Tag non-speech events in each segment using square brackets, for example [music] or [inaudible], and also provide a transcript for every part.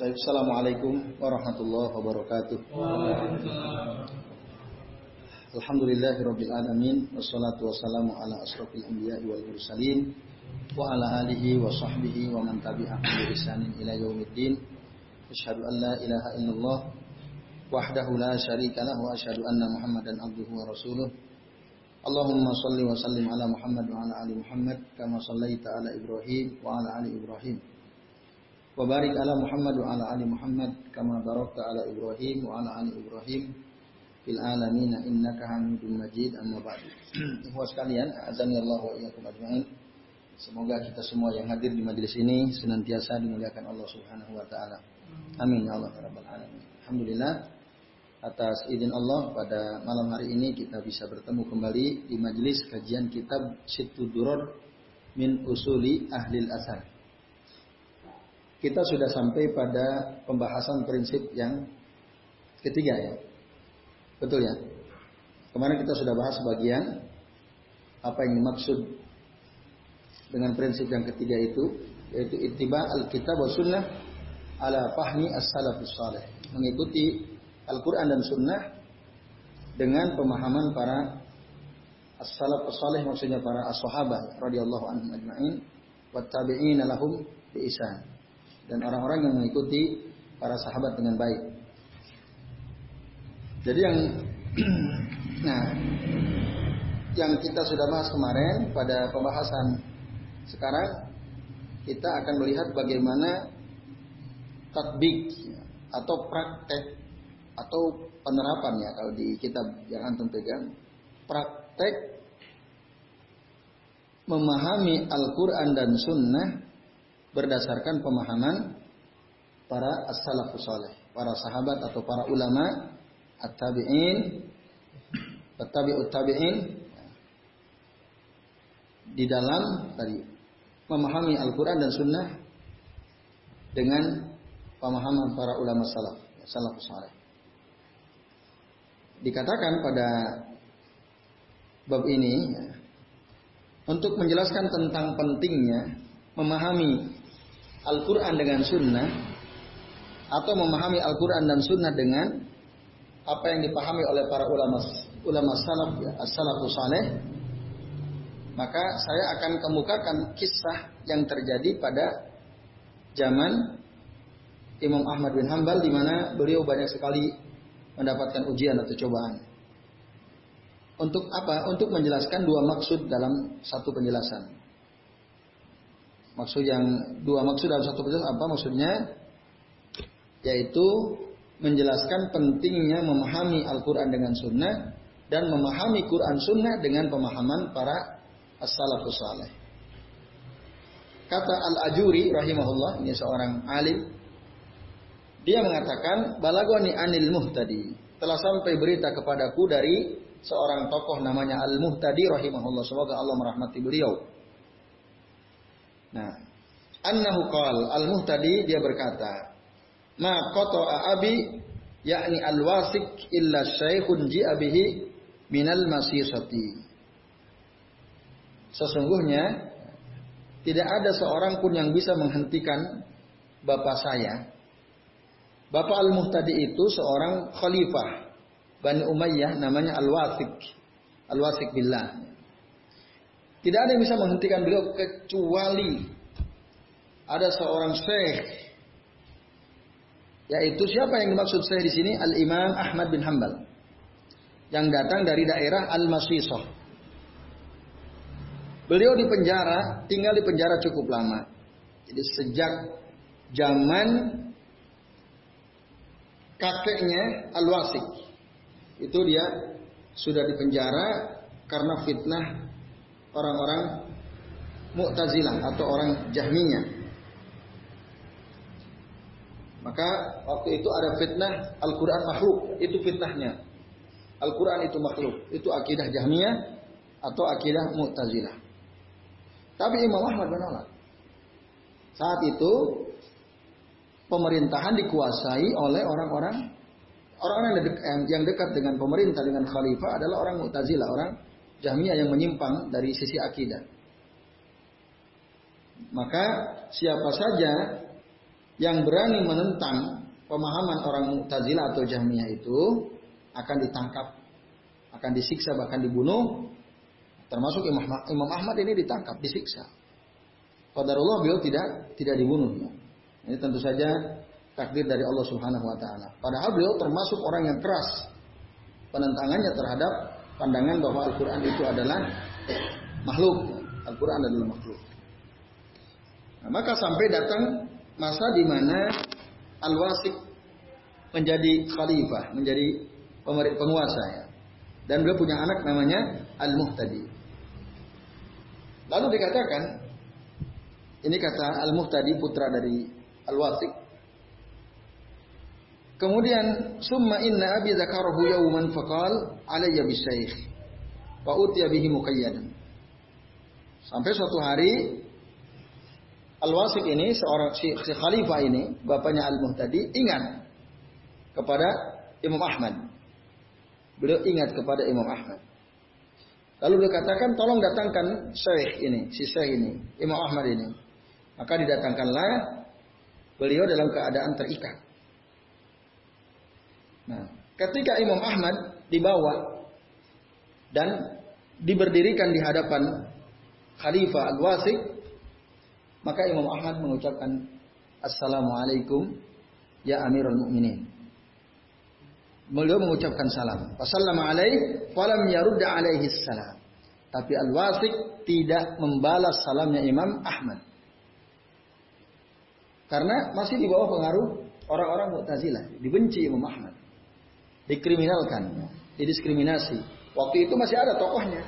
Assalamualaikum warahmatullahi wabarakatuh. Alhamdulillahirabbil alamin wassalatu wassalamu ala asrofil anbiya'i wal mursalin wa ala alihi wa sahbihi wa man tabi'ahum bi ihsanin ila yaumiddin. Asyhadu an la ilaha illallah wahdahu la syarika lahu wa asyhadu anna Muhammadan abduhu wa rasuluh. Allahumma salli wa sallim ala Muhammad wa ala ali Muhammad kama sallaita ala Ibrahim wa ala ali Ibrahim. Wa barik ala Muhammad wa ala ali Muhammad kama barakta ala Ibrahim wa ala ali Ibrahim fil alamin innaka Hamidum Majid amma ba'du. Ikhwas sekalian, azani Allah wa iyyakum ajmain. Semoga kita semua yang hadir di majelis ini senantiasa dimuliakan Allah Subhanahu wa taala. Amin ya Allah ya rabbal alamin. Alhamdulillah atas izin Allah pada malam hari ini kita bisa bertemu kembali di majelis kajian kitab Situduror min Usuli Ahlil Asar. Kita sudah sampai pada pembahasan prinsip yang ketiga ya. Betul ya? Kemarin kita sudah bahas bagian apa yang dimaksud dengan prinsip yang ketiga itu yaitu ittiba al-kitab wa sunnah ala fahmi as-salafus salih. Mengikuti Al-Qur'an dan sunnah dengan pemahaman para as-salafus salih maksudnya para as-sahabat radhiyallahu anhum ajma'in wa tabi'ina lahum bi ihsan dan orang-orang yang mengikuti para sahabat dengan baik. Jadi yang [clears throat] nah yang kita sudah bahas kemarin pada pembahasan sekarang kita akan melihat bagaimana tatbik atau praktek atau penerapan ya kalau di kitab yang antum pegang praktek memahami Al-Quran dan Sunnah berdasarkan pemahaman para as-salafus saleh, para sahabat atau para ulama at-tabi'in, at-tabi'ut tabi'in di dalam tadi memahami Al-Qur'an dan sunnah dengan pemahaman para ulama salaf, salafus saleh. Dikatakan pada bab ini ya, untuk menjelaskan tentang pentingnya memahami Al-Quran dengan Sunnah atau memahami Al-Quran dan Sunnah dengan apa yang dipahami oleh para ulama ulama salaf ya, as-salafus saleh maka saya akan kemukakan kisah yang terjadi pada zaman Imam Ahmad bin Hambal di mana beliau banyak sekali mendapatkan ujian atau cobaan. Untuk apa? Untuk menjelaskan dua maksud dalam satu penjelasan. Maksud yang dua maksud dalam satu penjelasan apa maksudnya? Yaitu menjelaskan pentingnya memahami Al-Quran dengan Sunnah dan memahami Quran Sunnah dengan pemahaman para as-salafus saleh. Kata Al-Ajuri rahimahullah, ini seorang alim. Dia mengatakan, Balagoni anil muhtadi. Telah sampai berita kepadaku dari seorang tokoh namanya Al-Muhtadi rahimahullah. Semoga Allah merahmati beliau. Nah, annahu qal al-muhtadi dia berkata, "Ma qata'a abi yakni al-wasik illa syaikhun ji'a bihi minal masisati." Sesungguhnya tidak ada seorang pun yang bisa menghentikan bapak saya. Bapak Al-Muhtadi itu seorang khalifah Bani Umayyah namanya Al-Wasik. Al-Wasik billah. Tidak ada yang bisa menghentikan beliau kecuali ada seorang syekh. Yaitu siapa yang dimaksud syekh di sini? Al-Imam Ahmad bin Hambal. Yang datang dari daerah Al-Masisah. Beliau di penjara, tinggal di penjara cukup lama. Jadi sejak zaman kakeknya Al-Wasik. Itu dia sudah di penjara karena fitnah orang-orang Mu'tazilah atau orang Jahmiyah. Maka waktu itu ada fitnah Al-Quran makhluk. Itu fitnahnya. Al-Quran itu makhluk. Itu akidah Jahmiyah atau akidah Mu'tazilah. Tapi Imam Ahmad menolak. Saat itu pemerintahan dikuasai oleh orang-orang orang-orang yang dekat dengan pemerintah dengan khalifah adalah orang Mu'tazilah, orang Jahmiyah yang menyimpang dari sisi akidah. Maka siapa saja yang berani menentang pemahaman orang Mu'tazilah atau Jahmiyah itu akan ditangkap, akan disiksa bahkan dibunuh. Termasuk Imam, Ahmad ini ditangkap, disiksa. Qadarullah beliau tidak tidak dibunuh. Ini tentu saja takdir dari Allah Subhanahu wa taala. Padahal beliau termasuk orang yang keras penentangannya terhadap pandangan bahwa Al-Qur'an itu adalah makhluk. Al-Qur'an adalah makhluk. Nah, maka sampai datang masa di mana Al-Wasik menjadi khalifah, menjadi penguasa ya. Dan beliau punya anak namanya Al-Muhtadi. Lalu dikatakan ini kata Al-Muhtadi putra dari Al-Wasik. Kemudian summa inna abi zakarahu yawman faqal alayya bisyekh wa utiya bihi muqayyadan. Sampai suatu hari Al-Wasik ini seorang si, si khalifah ini, bapaknya Al-Muhtadi ingat kepada Imam Ahmad. Beliau ingat kepada Imam Ahmad. Lalu beliau katakan, tolong datangkan Syekh ini, si Syekh ini, Imam Ahmad ini. Maka didatangkanlah beliau dalam keadaan terikat. Nah, ketika Imam Ahmad dibawa dan diberdirikan di hadapan Khalifah Al-Wasik, maka Imam Ahmad mengucapkan Assalamualaikum ya Amirul Mukminin. Beliau mengucapkan salam. Wassalamu alaih falam yarudda alaihi salam. Tapi Al-Wasik tidak membalas salamnya Imam Ahmad. Karena masih di bawah pengaruh orang-orang Mu'tazilah, dibenci Imam Ahmad. Dikriminalkan, didiskriminasi. Waktu itu masih ada tokohnya.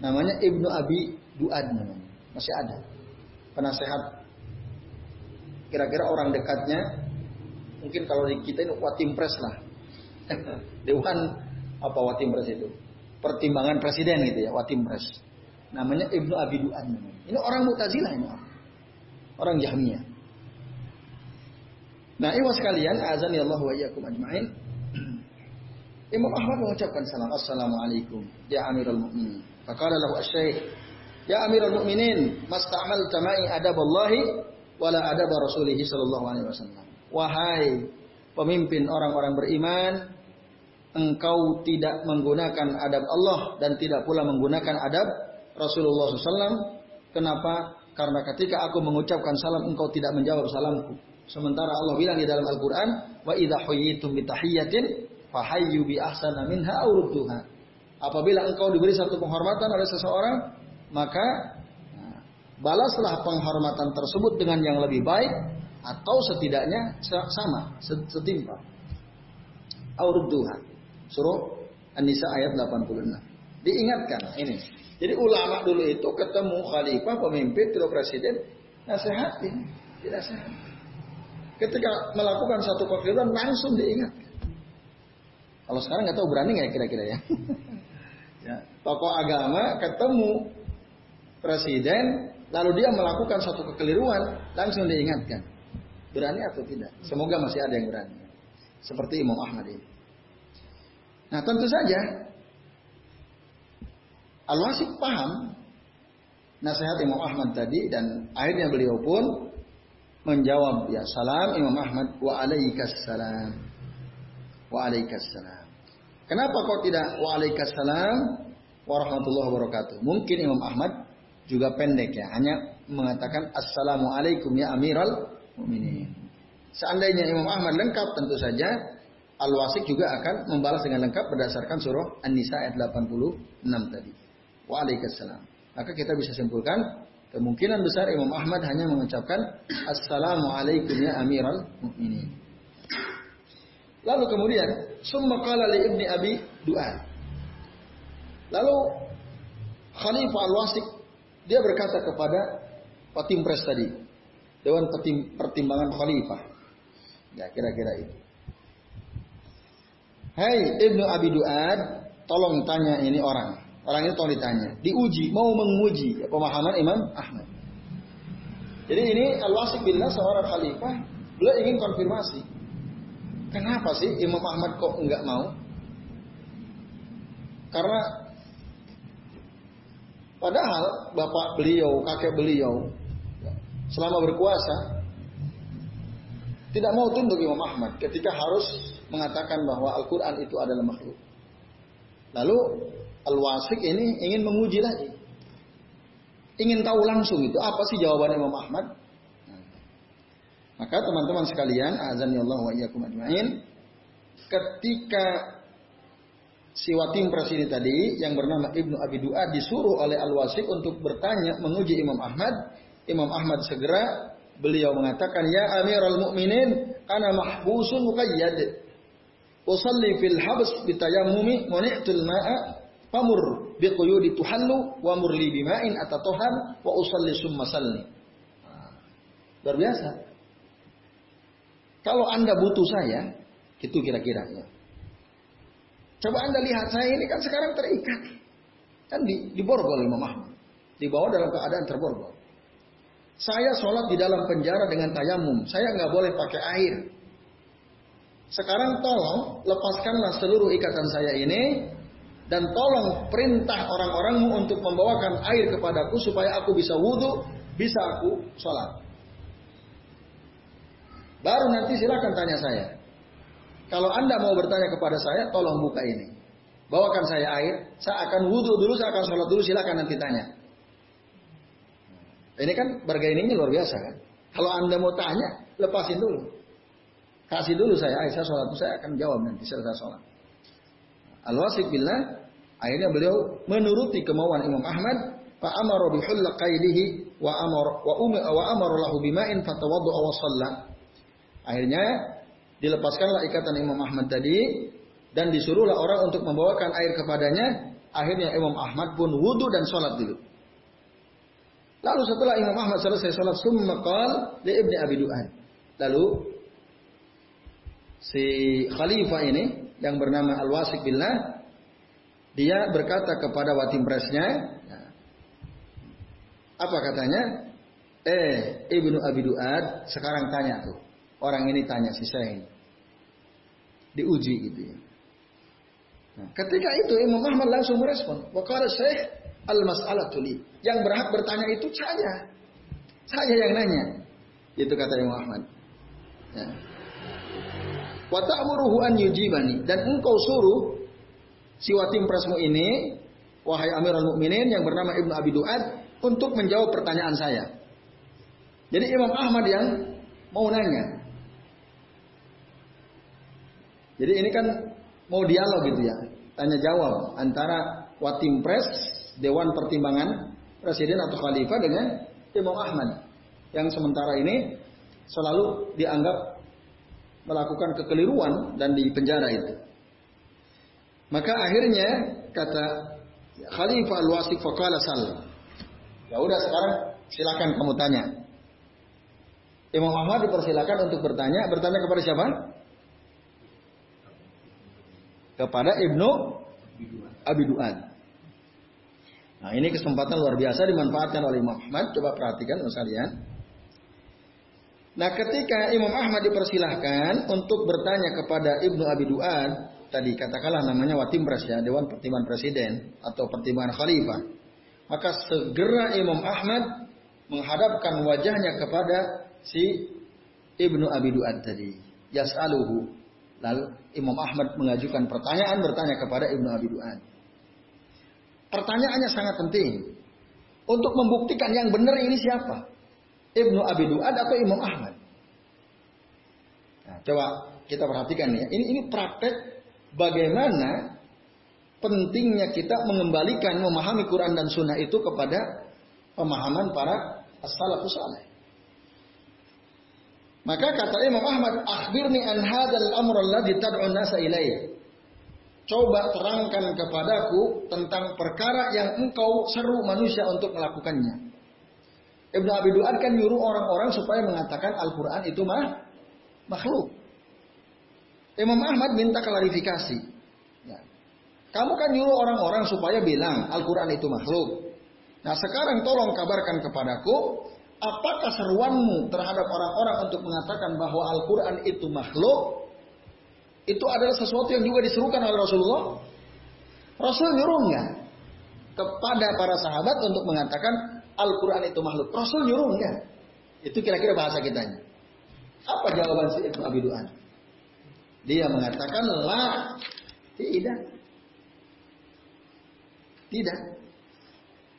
Namanya Ibnu Abi Duad namanya. Masih ada. Penasehat. Kira-kira orang dekatnya mungkin kalau di kita ini watimpres lah. [laughs] Dewan apa watimpres itu? Pertimbangan presiden gitu ya watimpres namanya Ibnu Abi Duan. Ini orang Mu'tazilah ini. Orang Jahmiyah. Nah iwas sekalian azan ya Allah wa iyyakum ajmain Imam Ahmad mengucapkan salam assalamualaikum ya Amirul Mukminin faqala lahu Ya Amirul Mukminin, masta'mal tama'i adaballahi wala adab Rasulih sallallahu alaihi wasallam. Wahai pemimpin orang-orang beriman, engkau tidak menggunakan adab Allah dan tidak pula menggunakan adab Rasulullah SAW. Kenapa? Karena ketika aku mengucapkan salam, engkau tidak menjawab salamku. Sementara Allah bilang di dalam Al-Quran, wa idha huyyitum bitahiyyatin fahayyu bi ahsana minha Apabila engkau diberi satu penghormatan oleh seseorang, maka nah, balaslah penghormatan tersebut dengan yang lebih baik atau setidaknya sama, setimpal. Aurudduha. Suruh An-Nisa ayat 86. Diingatkan ini. Jadi ulama dulu itu ketemu khalifah, pemimpin, atau presiden, nasihatin, tidak sehat. Ketika melakukan satu kekeliruan langsung diingatkan. Kalau sekarang nggak tahu berani nggak kira-kira ya. [laughs] ya. Tokoh agama ketemu presiden, lalu dia melakukan satu kekeliruan, langsung diingatkan. Berani atau tidak? Semoga masih ada yang berani. Seperti Imam Ahmad ini. Nah tentu saja Al-Wasik paham nasihat Imam Ahmad tadi dan akhirnya beliau pun menjawab ya salam Imam Ahmad wa alaikas salam wa alaikas salam. Kenapa kok tidak wa alaikas salam warahmatullahi wabarakatuh? Mungkin Imam Ahmad juga pendek ya, hanya mengatakan assalamualaikum ya amiral mu'minin. Seandainya Imam Ahmad lengkap tentu saja Al-Wasik juga akan membalas dengan lengkap berdasarkan surah An-Nisa ayat 86 tadi. Waalaikumsalam. Maka kita bisa simpulkan kemungkinan besar Imam Ahmad hanya mengucapkan assalamualaikum ya amiral mu'minin. Lalu kemudian summa qala li ibni Abi Du'an. Lalu Khalifah Al-Wasik dia berkata kepada Patimpres tadi, Dewan Pertimbangan Khalifah. Ya kira-kira itu. Hai Ibnu Abi Duad, tolong tanya ini orang. Orang ini tolong ditanya. Diuji, mau menguji pemahaman Imam Ahmad. Jadi ini Al-Wasik Billah seorang khalifah, beliau ingin konfirmasi. Kenapa sih Imam Ahmad kok enggak mau? Karena Padahal bapak beliau, kakek beliau, selama berkuasa, tidak mau tunduk Imam Ahmad ketika harus mengatakan bahwa Al-Quran itu adalah makhluk. Lalu Al-Wasik ini ingin menguji lagi. Ingin tahu langsung itu apa sih jawaban Imam Ahmad. Maka teman-teman sekalian, azan ya Allah wa iyyakum ajmain, ketika si Watim Pres tadi yang bernama Ibnu Abi Du'a disuruh oleh Al-Wasik untuk bertanya menguji Imam Ahmad, Imam Ahmad segera beliau mengatakan, "Ya Amirul Mukminin, ana mahbusun muqayyad. Usalli fil habs bitayammumi muni'tul ma'a famur biquyudi tuhallu wa murli bima'in atatohan wa usalli summa salli." Luar biasa. Kalau Anda butuh saya, itu kira-kira ya. Coba Anda lihat saya ini kan sekarang terikat. Kan di, di borgol Imam Ahmad. Dibawa dalam keadaan terborgol. Saya sholat di dalam penjara dengan tayamum. Saya nggak boleh pakai air. Sekarang tolong lepaskanlah seluruh ikatan saya ini dan tolong perintah orang-orangmu untuk membawakan air kepadaku supaya aku bisa wudhu, bisa aku sholat. Baru nanti silakan tanya saya. Kalau Anda mau bertanya kepada saya, tolong buka ini. Bawakan saya air, saya akan wudhu dulu, saya akan sholat dulu, silakan nanti tanya. Ini kan bargainingnya luar biasa kan. Kalau Anda mau tanya, lepasin dulu. Kasih dulu saya air, saya sholat, saya akan jawab nanti setelah sholat. Al-Wasik billah, akhirnya beliau menuruti kemauan Imam Ahmad, Pak amara bi qaidihi wa amara wa umma wa Akhirnya dilepaskanlah ikatan Imam Ahmad tadi dan disuruhlah orang untuk membawakan air kepadanya. Akhirnya Imam Ahmad pun wudhu dan sholat dulu. Lalu setelah Imam Ahmad selesai sholat, summa qal li ibni Abi Du'an. Lalu si khalifah ini yang bernama Al-Wasik Billah dia berkata kepada watim presnya apa katanya? Eh, Ibnu Abi Du'ad sekarang tanya tuh. Orang ini tanya si Syekh Diuji gitu ya. Nah, ketika itu Imam Ahmad langsung merespon. Wakala Syekh al-mas'alah tuli. Yang berhak bertanya itu saya. Saya yang nanya. Itu kata Imam Ahmad. Ya. Wa an yujibani dan engkau suruh si watim prasmu ini wahai Amirul Mukminin yang bernama Ibnu Abi Duad untuk menjawab pertanyaan saya. Jadi Imam Ahmad yang mau nanya. Jadi ini kan mau dialog gitu ya, tanya jawab antara Watim Pres, Dewan Pertimbangan Presiden atau Khalifah dengan Imam Ahmad yang sementara ini selalu dianggap melakukan kekeliruan dan di penjara itu. Maka akhirnya kata Khalifah Al-Wasik Fakala Sal. Ya udah sekarang silakan kamu tanya. Imam Ahmad dipersilakan untuk bertanya. Bertanya kepada siapa? Kepada Ibnu Abi Duan. Nah ini kesempatan luar biasa dimanfaatkan oleh Imam Ahmad. Coba perhatikan sekalian. Nah ketika Imam Ahmad dipersilahkan untuk bertanya kepada Ibnu Abi Duan, tadi katakanlah namanya Watim Pres ya, Dewan Pertimbangan Presiden atau Pertimbangan Khalifah. Maka segera Imam Ahmad menghadapkan wajahnya kepada si Ibnu Abi Duan tadi. Yas'aluhu Lalu Imam Ahmad mengajukan pertanyaan bertanya kepada Ibnu Abi Duan. Pertanyaannya sangat penting. Untuk membuktikan yang benar ini siapa? Ibnu Abi Duan atau Imam Ahmad? Nah, coba kita perhatikan ya. Ini ini praktek bagaimana pentingnya kita mengembalikan memahami Quran dan Sunnah itu kepada pemahaman para as-salafus saleh. Maka kata Imam Ahmad, akhbirni an hadzal amr alladhi tad'un nasa ilayhi. Coba terangkan kepadaku tentang perkara yang engkau seru manusia untuk melakukannya. Ibnu Abi Du'ad kan nyuruh orang-orang supaya mengatakan Al-Quran itu mah makhluk. Imam Ahmad minta klarifikasi. Ya. Kamu kan nyuruh orang-orang supaya bilang Al-Quran itu makhluk. Nah sekarang tolong kabarkan kepadaku apakah seruanmu terhadap orang-orang untuk mengatakan bahwa Al-Quran itu makhluk? Itu adalah sesuatu yang juga diserukan oleh Rasulullah. Rasul nyuruh kepada para sahabat untuk mengatakan Al-Quran itu makhluk? Rasul nyuruh? Itu kira-kira bahasa kitanya. Apa jawaban si Ibnu Abi Duan? Dia mengatakan la tidak. Tidak.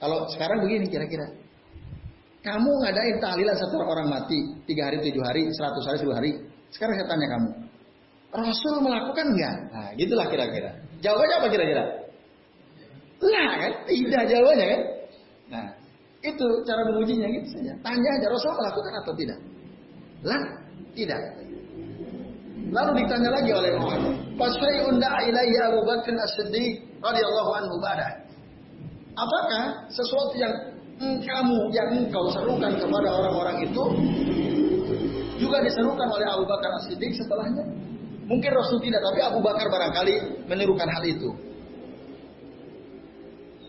Kalau sekarang begini kira-kira. Kamu ngadain tahlilan setelah orang mati tiga hari, tujuh hari, seratus hari, sepuluh hari. Sekarang saya tanya kamu, Rasul melakukan enggak? Nah, gitulah kira-kira. Jawabannya apa kira-kira? Lah kan, tidak jawabannya kan. Nah, itu cara mengujinya gitu saja. Tanya aja Rasul melakukan atau tidak? Lah, tidak. Lalu ditanya lagi oleh Muhammad, "Fasai unda ilaihi Abu Bakar As-Siddiq radhiyallahu anhu ba'da." Apakah sesuatu yang kamu yang engkau serukan kepada orang-orang itu juga diserukan oleh Abu Bakar As-Siddiq setelahnya? Mungkin Rasul tidak, tapi Abu Bakar barangkali menirukan hal itu.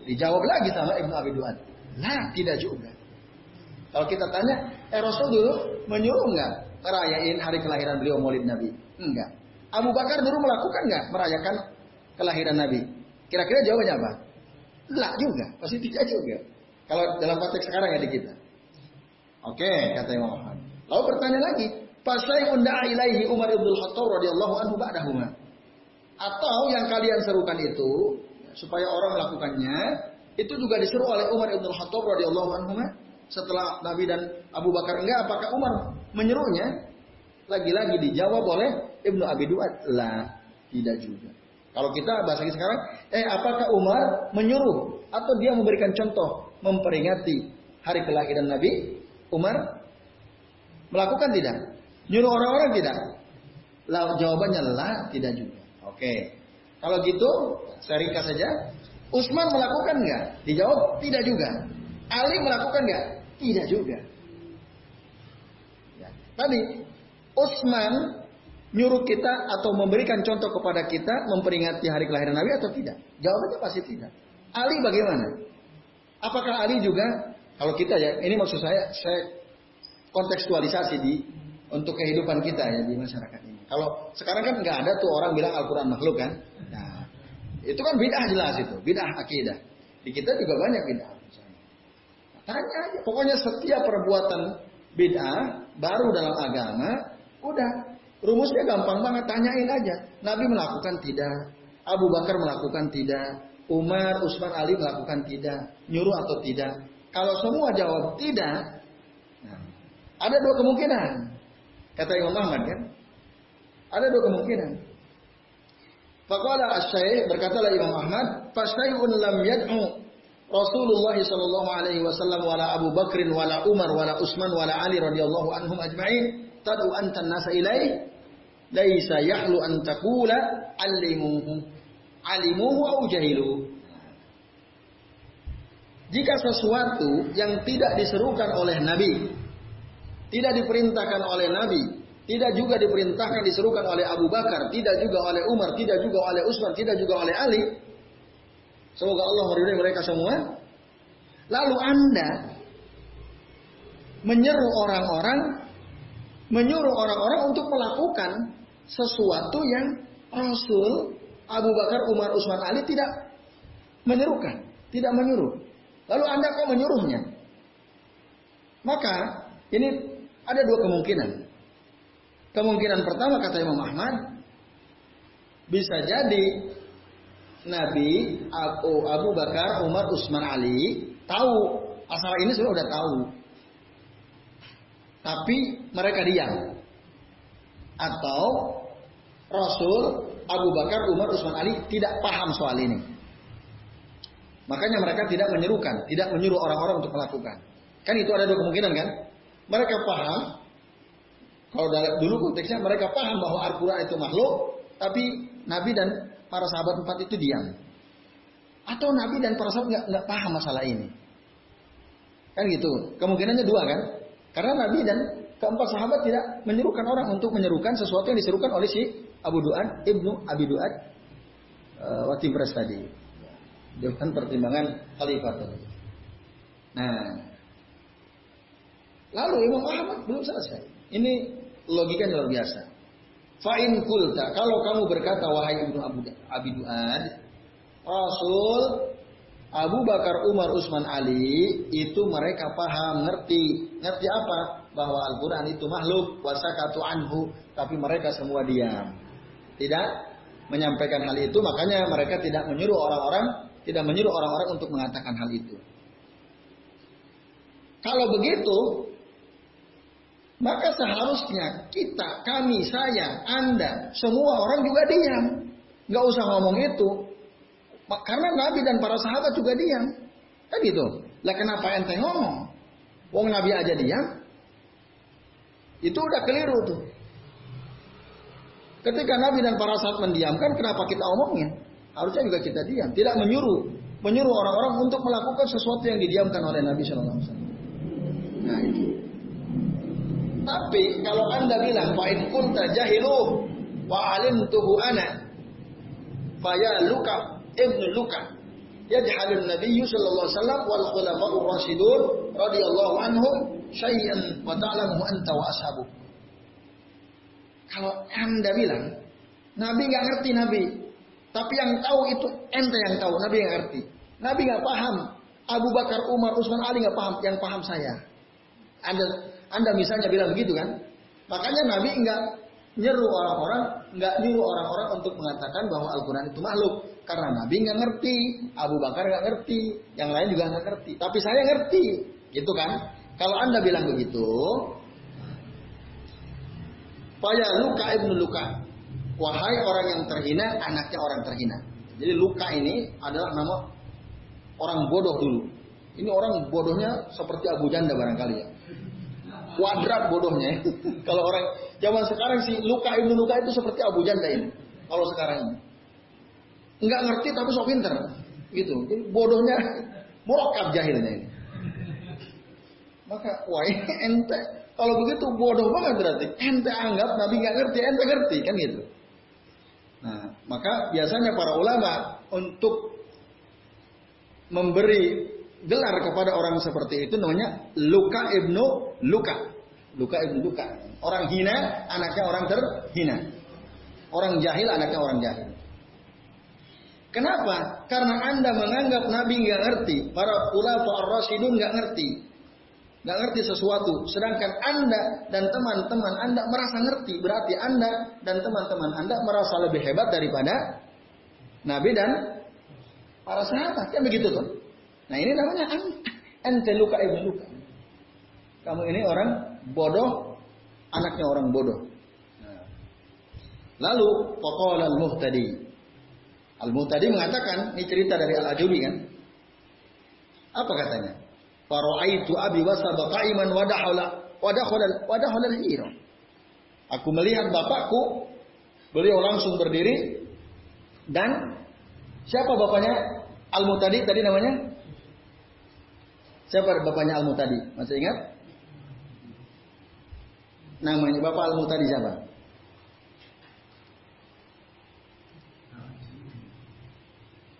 Dijawab lagi sama Ibnu Abi Duan. Nah, tidak juga. Kalau kita tanya, eh Rasul dulu menyuruh nggak merayain hari kelahiran beliau Maulid Nabi? Enggak. Abu Bakar dulu melakukan nggak merayakan kelahiran Nabi? Kira-kira jawabannya apa? Lah juga, pasti tidak juga. Kalau dalam konteks sekarang ya di kita. Oke, kata Imam Muhammad. Lalu bertanya lagi, Pasai unda'a ilaihi Umar ibn Khattab radhiyallahu anhu ba'dahuma. Atau yang kalian serukan itu supaya orang melakukannya itu juga disuruh oleh Umar ibn Khattab radhiyallahu anhu setelah Nabi dan Abu Bakar enggak apakah Umar menyuruhnya? Lagi-lagi dijawab oleh Ibnu Abi Duat, lah tidak juga. Kalau kita bahasa sekarang, eh apakah Umar menyuruh atau dia memberikan contoh memperingati hari kelahiran Nabi? Umar melakukan tidak? Nyuruh orang-orang tidak? Lah jawabannya lah tidak juga. Oke. Kalau gitu, saya ringkas saja. Utsman melakukan nggak? Dijawab tidak juga. Ali melakukan nggak? Tidak juga. Ya. Tadi Utsman nyuruh kita atau memberikan contoh kepada kita memperingati hari kelahiran Nabi atau tidak? Jawabannya pasti tidak. Ali bagaimana? Apakah Ali juga? Kalau kita ya, ini maksud saya, saya kontekstualisasi di untuk kehidupan kita ya di masyarakat ini. Kalau sekarang kan nggak ada tuh orang bilang Al-Quran makhluk kan. Nah, itu kan bid'ah jelas itu, bid'ah akidah. Di kita juga banyak bid'ah. Tanya aja, pokoknya setiap perbuatan bid'ah baru dalam agama, udah rumusnya gampang banget, tanyain aja. Nabi melakukan tidak, Abu Bakar melakukan tidak, Umar, Utsman, Ali melakukan tidak, nyuruh atau tidak. Kalau semua jawab tidak, nah, ada dua kemungkinan. Kata Imam Ahmad kan? Ada dua kemungkinan. Faqala asy berkatalah Imam Ahmad, "Fasyai'un lam yad'u Rasulullah sallallahu alaihi wasallam wala Abu Bakrin wala Umar wala Utsman wala Ali radhiyallahu anhum ajma'in tad'u anta nasa ilaih laisa yahlu an taqula alimuhu alimuhu au jahilu jika sesuatu yang tidak diserukan oleh Nabi tidak diperintahkan oleh Nabi, tidak juga diperintahkan diserukan oleh Abu Bakar, tidak juga oleh Umar, tidak juga oleh Utsman, tidak juga oleh Ali. Semoga Allah meridhai mereka semua. Lalu Anda menyeru orang-orang, menyuruh orang-orang untuk melakukan sesuatu yang Rasul Abu Bakar, Umar, Utsman, Ali tidak menyerukan, tidak menyuruh. Lalu Anda kok menyuruhnya? Maka ini ada dua kemungkinan. Kemungkinan pertama kata Imam Ahmad bisa jadi Nabi Abu, Abu Bakar, Umar, Utsman, Ali tahu asal ini sudah udah tahu. Tapi mereka diam. Atau Rasul Abu Bakar, Umar, Utsman, Ali tidak paham soal ini. Makanya mereka tidak menyerukan, tidak menyuruh orang-orang untuk melakukan. Kan itu ada dua kemungkinan kan? Mereka paham, kalau dulu konteksnya mereka paham bahwa Al-Quran itu makhluk, tapi Nabi dan para sahabat empat itu diam. Atau Nabi dan para sahabat nggak nggak paham masalah ini. Kan gitu. Kemungkinannya dua kan? Karena Nabi dan keempat sahabat tidak menyerukan orang untuk menyerukan sesuatu yang diserukan oleh si Abu Du'ad, Ibnu Abi Du'ad, uh, Watim tadi. Dengan pertimbangan khalifah tadi. Nah, Lalu Imam Ahmad belum selesai. Ini logika luar biasa. Fa'in kulta, kalau kamu berkata wahai Ibnu Abu Abi Duad, Rasul Abu Bakar, Umar, Utsman, Ali itu mereka paham, ngerti. Ngerti apa? Bahwa Al-Quran itu makhluk, wasakatu anhu, tapi mereka semua diam. Tidak menyampaikan hal itu, makanya mereka tidak menyuruh orang-orang, tidak menyuruh orang-orang untuk mengatakan hal itu. Kalau begitu, maka seharusnya kita, kami, saya, Anda, semua orang juga diam. Nggak usah ngomong itu. Karena Nabi dan para sahabat juga diam. Kan gitu. Lah kenapa ente ngomong? Wong Nabi aja diam, itu udah keliru tuh. Ketika Nabi dan para sahabat mendiamkan, kenapa kita omongin? Harusnya juga kita diam, tidak menyuruh, menyuruh orang-orang untuk melakukan sesuatu yang didiamkan oleh Nabi Wasallam. Nah itu. Tapi kalau anda bilang fa in kunta jahilu wa tuhu ana ya luka ibnu luka yajhalun nabiyyu sallallahu alaihi wasallam wal khulafa'ur rasyidun radhiyallahu anhum syai'an wa ta'lamu anta wa ashabu. Kalau Anda bilang Nabi nggak ngerti Nabi, tapi yang tahu itu ente yang tahu, Nabi yang ngerti. Nabi nggak paham. Abu Bakar, Umar, Utsman, Ali nggak paham, yang paham saya. Anda, Anda misalnya bilang begitu kan? Makanya Nabi nggak nyeru orang-orang, nggak nyuruh orang-orang untuk mengatakan bahwa Al-Quran itu makhluk. Karena Nabi nggak ngerti, Abu Bakar nggak ngerti, yang lain juga nggak ngerti. Tapi saya ngerti, gitu kan? Kalau anda bilang begitu, Faya luka ibnu luka. Wahai orang yang terhina, anaknya orang terhina. Jadi luka ini adalah nama orang bodoh dulu. Ini orang bodohnya seperti Abu Janda barangkali ya. Kuadrat bodohnya. [laughs] Kalau orang zaman sekarang sih luka ibnu luka itu seperti Abu Janda ini. Kalau sekarang ini. Enggak ngerti tapi sok pinter. Gitu. Jadi bodohnya [laughs] murokab jahilnya ini. Maka wah [laughs] ente kalau begitu bodoh banget berarti. Ente anggap Nabi nggak ngerti, ente ngerti kan gitu. Nah, maka biasanya para ulama untuk memberi gelar kepada orang seperti itu namanya Luka ibnu Luka. Luka ibnu Luka. Orang hina, anaknya orang terhina. Orang jahil, anaknya orang jahil. Kenapa? Karena anda menganggap Nabi nggak ngerti, para ulama ar-rasidun nggak ngerti nggak ngerti sesuatu. Sedangkan Anda dan teman-teman Anda merasa ngerti. Berarti Anda dan teman-teman Anda merasa lebih hebat daripada Nabi dan para sahabat. Kan begitu tuh. Nah ini namanya ente luka ibu luka. Kamu ini orang bodoh, anaknya orang bodoh. Nah. Lalu pokok al-muhtadi. Al-muhtadi mengatakan, ini cerita dari Al-Ajubi kan. Apa katanya? Faraitu abi wasaba qa'iman wa dakhala wa dakhala wa dakhala al Aku melihat bapakku, beliau langsung berdiri dan siapa bapaknya Al-Mutadi tadi namanya? Siapa bapaknya Al-Mutadi? Masih ingat? Namanya Bapak Al-Mutadi siapa?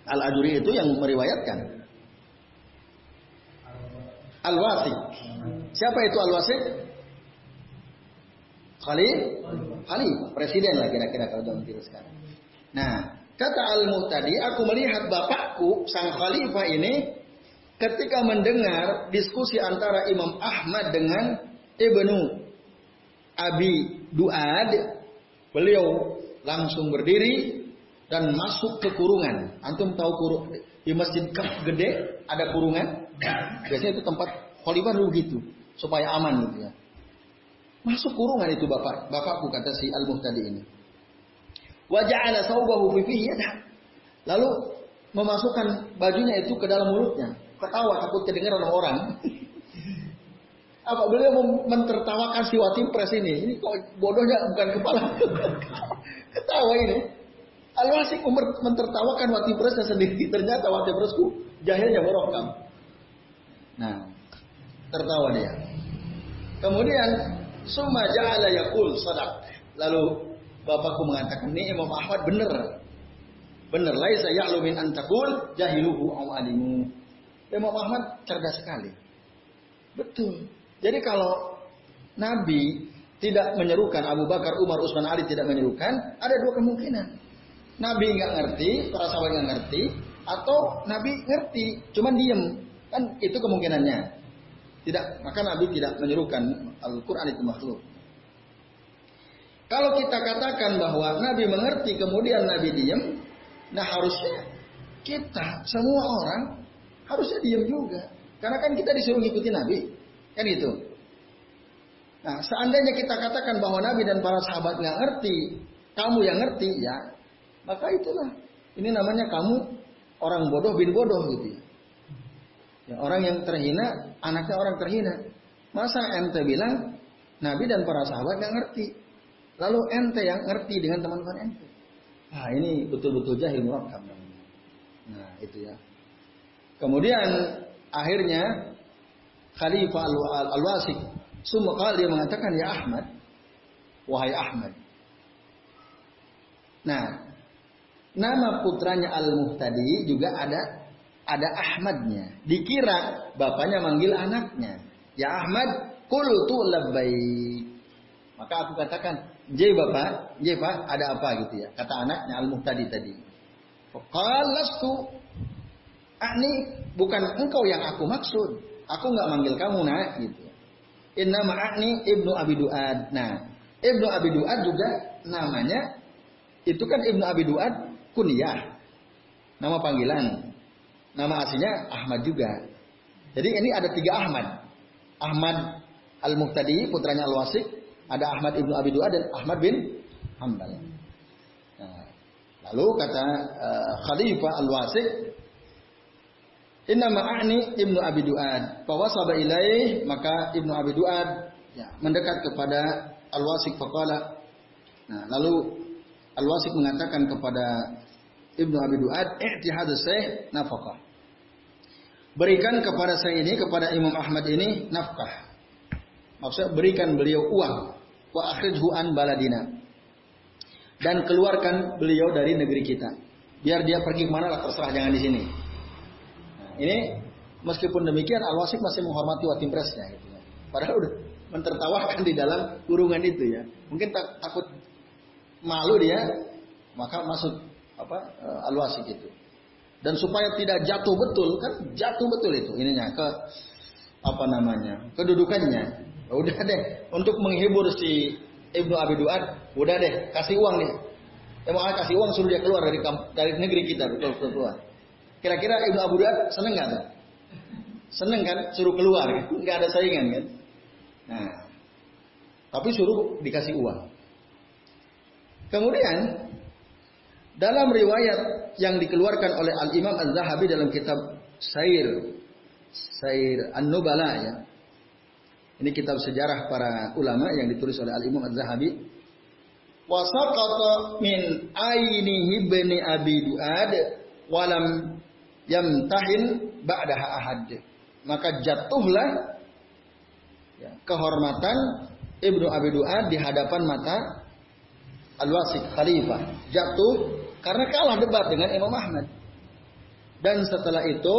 Al-Ajuri itu yang meriwayatkan. Al-Wasik. Siapa itu Al-Wasik? Khalif? Khalif, presiden lah kira-kira kalau dalam kira sekarang. Nah, kata Al-Muhtadi, aku melihat bapakku, sang khalifah ini, ketika mendengar diskusi antara Imam Ahmad dengan Ibnu Abi Duad, beliau langsung berdiri dan masuk ke kurungan. Antum tahu kurung di masjid Kaf gede ada kurungan? Biasanya itu tempat dulu gitu, supaya aman gitu ya. Masuk kurungan itu bapak, bapakku kata si Al-Muhtadi ini. Waja'ala saubahu fi Lalu memasukkan bajunya itu ke dalam mulutnya. Ketawa takut kedengaran orang. [laughs] Apa beliau mentertawakan si Watim Pres ini? Ini kok bodohnya bukan kepala. [laughs] Ketawa ini. Al-Wasik mentertawakan Watim Presnya sendiri. [laughs] Ternyata Watim Presku jahilnya borokam. Nah, tertawa dia. Kemudian summa ja'ala yaqul sadaq. Lalu bapakku mengatakan, "Ini Imam Ahmad benar." Benar, laisa ya'lu min an taqul jahiluhu aw alimu. Imam Ahmad cerdas sekali. Betul. Jadi kalau Nabi tidak menyerukan Abu Bakar, Umar, Utsman, Ali tidak menyerukan, ada dua kemungkinan. Nabi nggak ngerti, para sahabat nggak ngerti, atau Nabi ngerti, cuman diem. Kan itu kemungkinannya. Tidak, maka Nabi tidak menyerukan Al-Quran itu makhluk. Kalau kita katakan bahwa Nabi mengerti kemudian Nabi diam, nah harusnya kita semua orang harusnya diam juga. Karena kan kita disuruh ngikuti Nabi. Kan gitu. Nah, seandainya kita katakan bahwa Nabi dan para sahabat nggak ngerti, kamu yang ngerti, ya, maka itulah. Ini namanya kamu orang bodoh bin bodoh gitu ya. orang yang terhina, anaknya orang terhina. Masa ente bilang Nabi dan para sahabat nggak ngerti, lalu ente yang ngerti dengan teman-teman ente. Nah ini betul-betul jahil murakkab. Nah itu ya. Kemudian akhirnya Khalifah Al-Wasik Sumaqal dia mengatakan ya Ahmad wahai Ahmad. Nah, nama putranya Al-Muhtadi juga ada ada Ahmadnya. Dikira bapaknya manggil anaknya. Ya Ahmad, qultu labbaik. Maka aku katakan, "J Bapak, J Pak, ada apa gitu ya?" Kata anaknya Al-Muhtadi tadi. Qalastu Ani bukan engkau yang aku maksud. Aku nggak manggil kamu nak gitu. Inna ma'ani Ibnu Abi Duad. Nah, Ibnu Abi Duad juga namanya itu kan Ibnu Abi Duad kunyah. Nama panggilan. Nama aslinya Ahmad juga. Jadi ini ada tiga Ahmad. Ahmad Al-Muqtadi, putranya Al-Wasik. Ada Ahmad Ibnu Abi Duad dan Ahmad bin Hambal. Nah, lalu kata uh, Khalifah Al-Wasik, Inna ma'ani Ibnu Abi Duad. Fawasaba ilaih, maka Ibnu Abi Duad ya, mendekat kepada Al-Wasik faqala. Nah, lalu Al-Wasik mengatakan kepada Ibnu Abi Duad, "I'ti hadza syekh nafkah." Berikan kepada saya ini, kepada Imam Ahmad ini nafkah. Maksudnya berikan beliau uang. Wa akhrijhu an baladina. Dan keluarkan beliau dari negeri kita. Biar dia pergi ke mana lah terserah, jangan di sini. Ini meskipun demikian Al-Wasik masih menghormati watim presnya gitu ya. Padahal udah mentertawakan di dalam kurungan itu ya. Mungkin tak, takut malu dia, maka masuk apa eh, Al-Wasik itu. Dan supaya tidak jatuh betul kan jatuh betul itu ininya ke apa namanya kedudukannya. Ya udah deh untuk menghibur si Ibnu Abi Duad, udah deh kasih uang nih. Emang kasih uang suruh dia keluar dari dari negeri kita betul betul keluar. Kira-kira Ibnu Abu Duat seneng nggak tuh? Seneng kan? Suruh keluar kan? [laughs] Nggak ada saingan kan? Nah, tapi suruh dikasih uang. Kemudian dalam riwayat yang dikeluarkan oleh Al Imam Az Zahabi dalam kitab Sair Sair An Nubala ya. Ini kitab sejarah para ulama yang ditulis oleh Al Imam Az Zahabi. Wasaqata min ainihi bani Abi Duad walam yamtahin ba'daha ahad. Maka jatuhlah ya, kehormatan Ibnu Abi Duad di hadapan mata Al-Wasik Khalifah. Jatuh karena kalah debat dengan Imam Ahmad. Dan setelah itu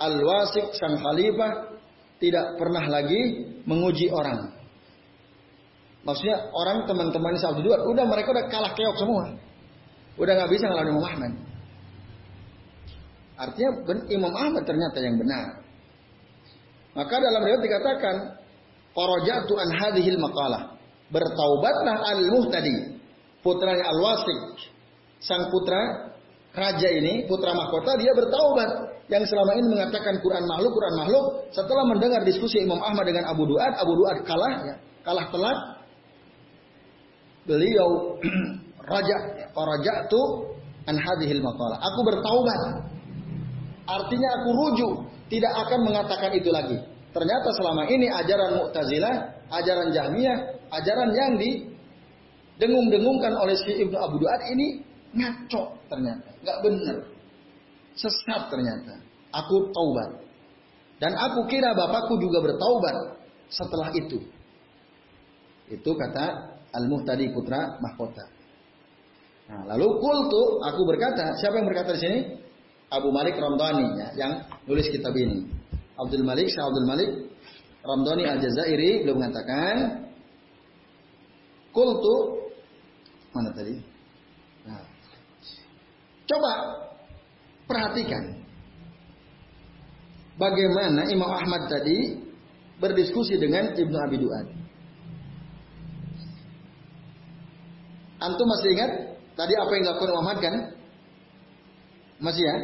Al-Wasik sang Khalifah tidak pernah lagi menguji orang. Maksudnya orang teman-teman Saudi Duat, udah mereka udah kalah keok semua. Udah nggak bisa ngelawan Imam Ahmad. Artinya Imam Ahmad ternyata yang benar. Maka dalam riwayat dikatakan, "Farajatu an hadhil maqalah." Bertaubatlah al-muhtadi, putranya al-wasik, sang putra raja ini, putra mahkota, dia bertaubat. Yang selama ini mengatakan Quran makhluk, Quran makhluk, setelah mendengar diskusi Imam Ahmad dengan Abu Duad, Abu Duad kalah, ya, kalah telak. Beliau [clears throat] raja, farajatu an hadhil. Aku bertaubat Artinya aku rujuk, tidak akan mengatakan itu lagi. Ternyata selama ini ajaran Mu'tazilah, ajaran Jahmiyah, ajaran yang didengung-dengungkan oleh si Ibnu Abu Duat ini ngaco ternyata, nggak benar. Sesat ternyata. Aku taubat. Dan aku kira bapakku juga bertaubat setelah itu. Itu kata Al-Muhtadi putra mahkota. Nah, lalu kultu aku berkata, siapa yang berkata di sini? Abu Malik Ramdhani ya, yang nulis kitab ini. Abdul Malik, Syekh Abdul Malik Ramdhani Al-Jazairi belum mengatakan kultu mana tadi? Nah. Coba perhatikan. bagaimana Imam Ahmad tadi berdiskusi dengan Ibnu Abi Duad. Antum masih ingat tadi apa yang dilakukan Imam Ahmad kan? Masih ya?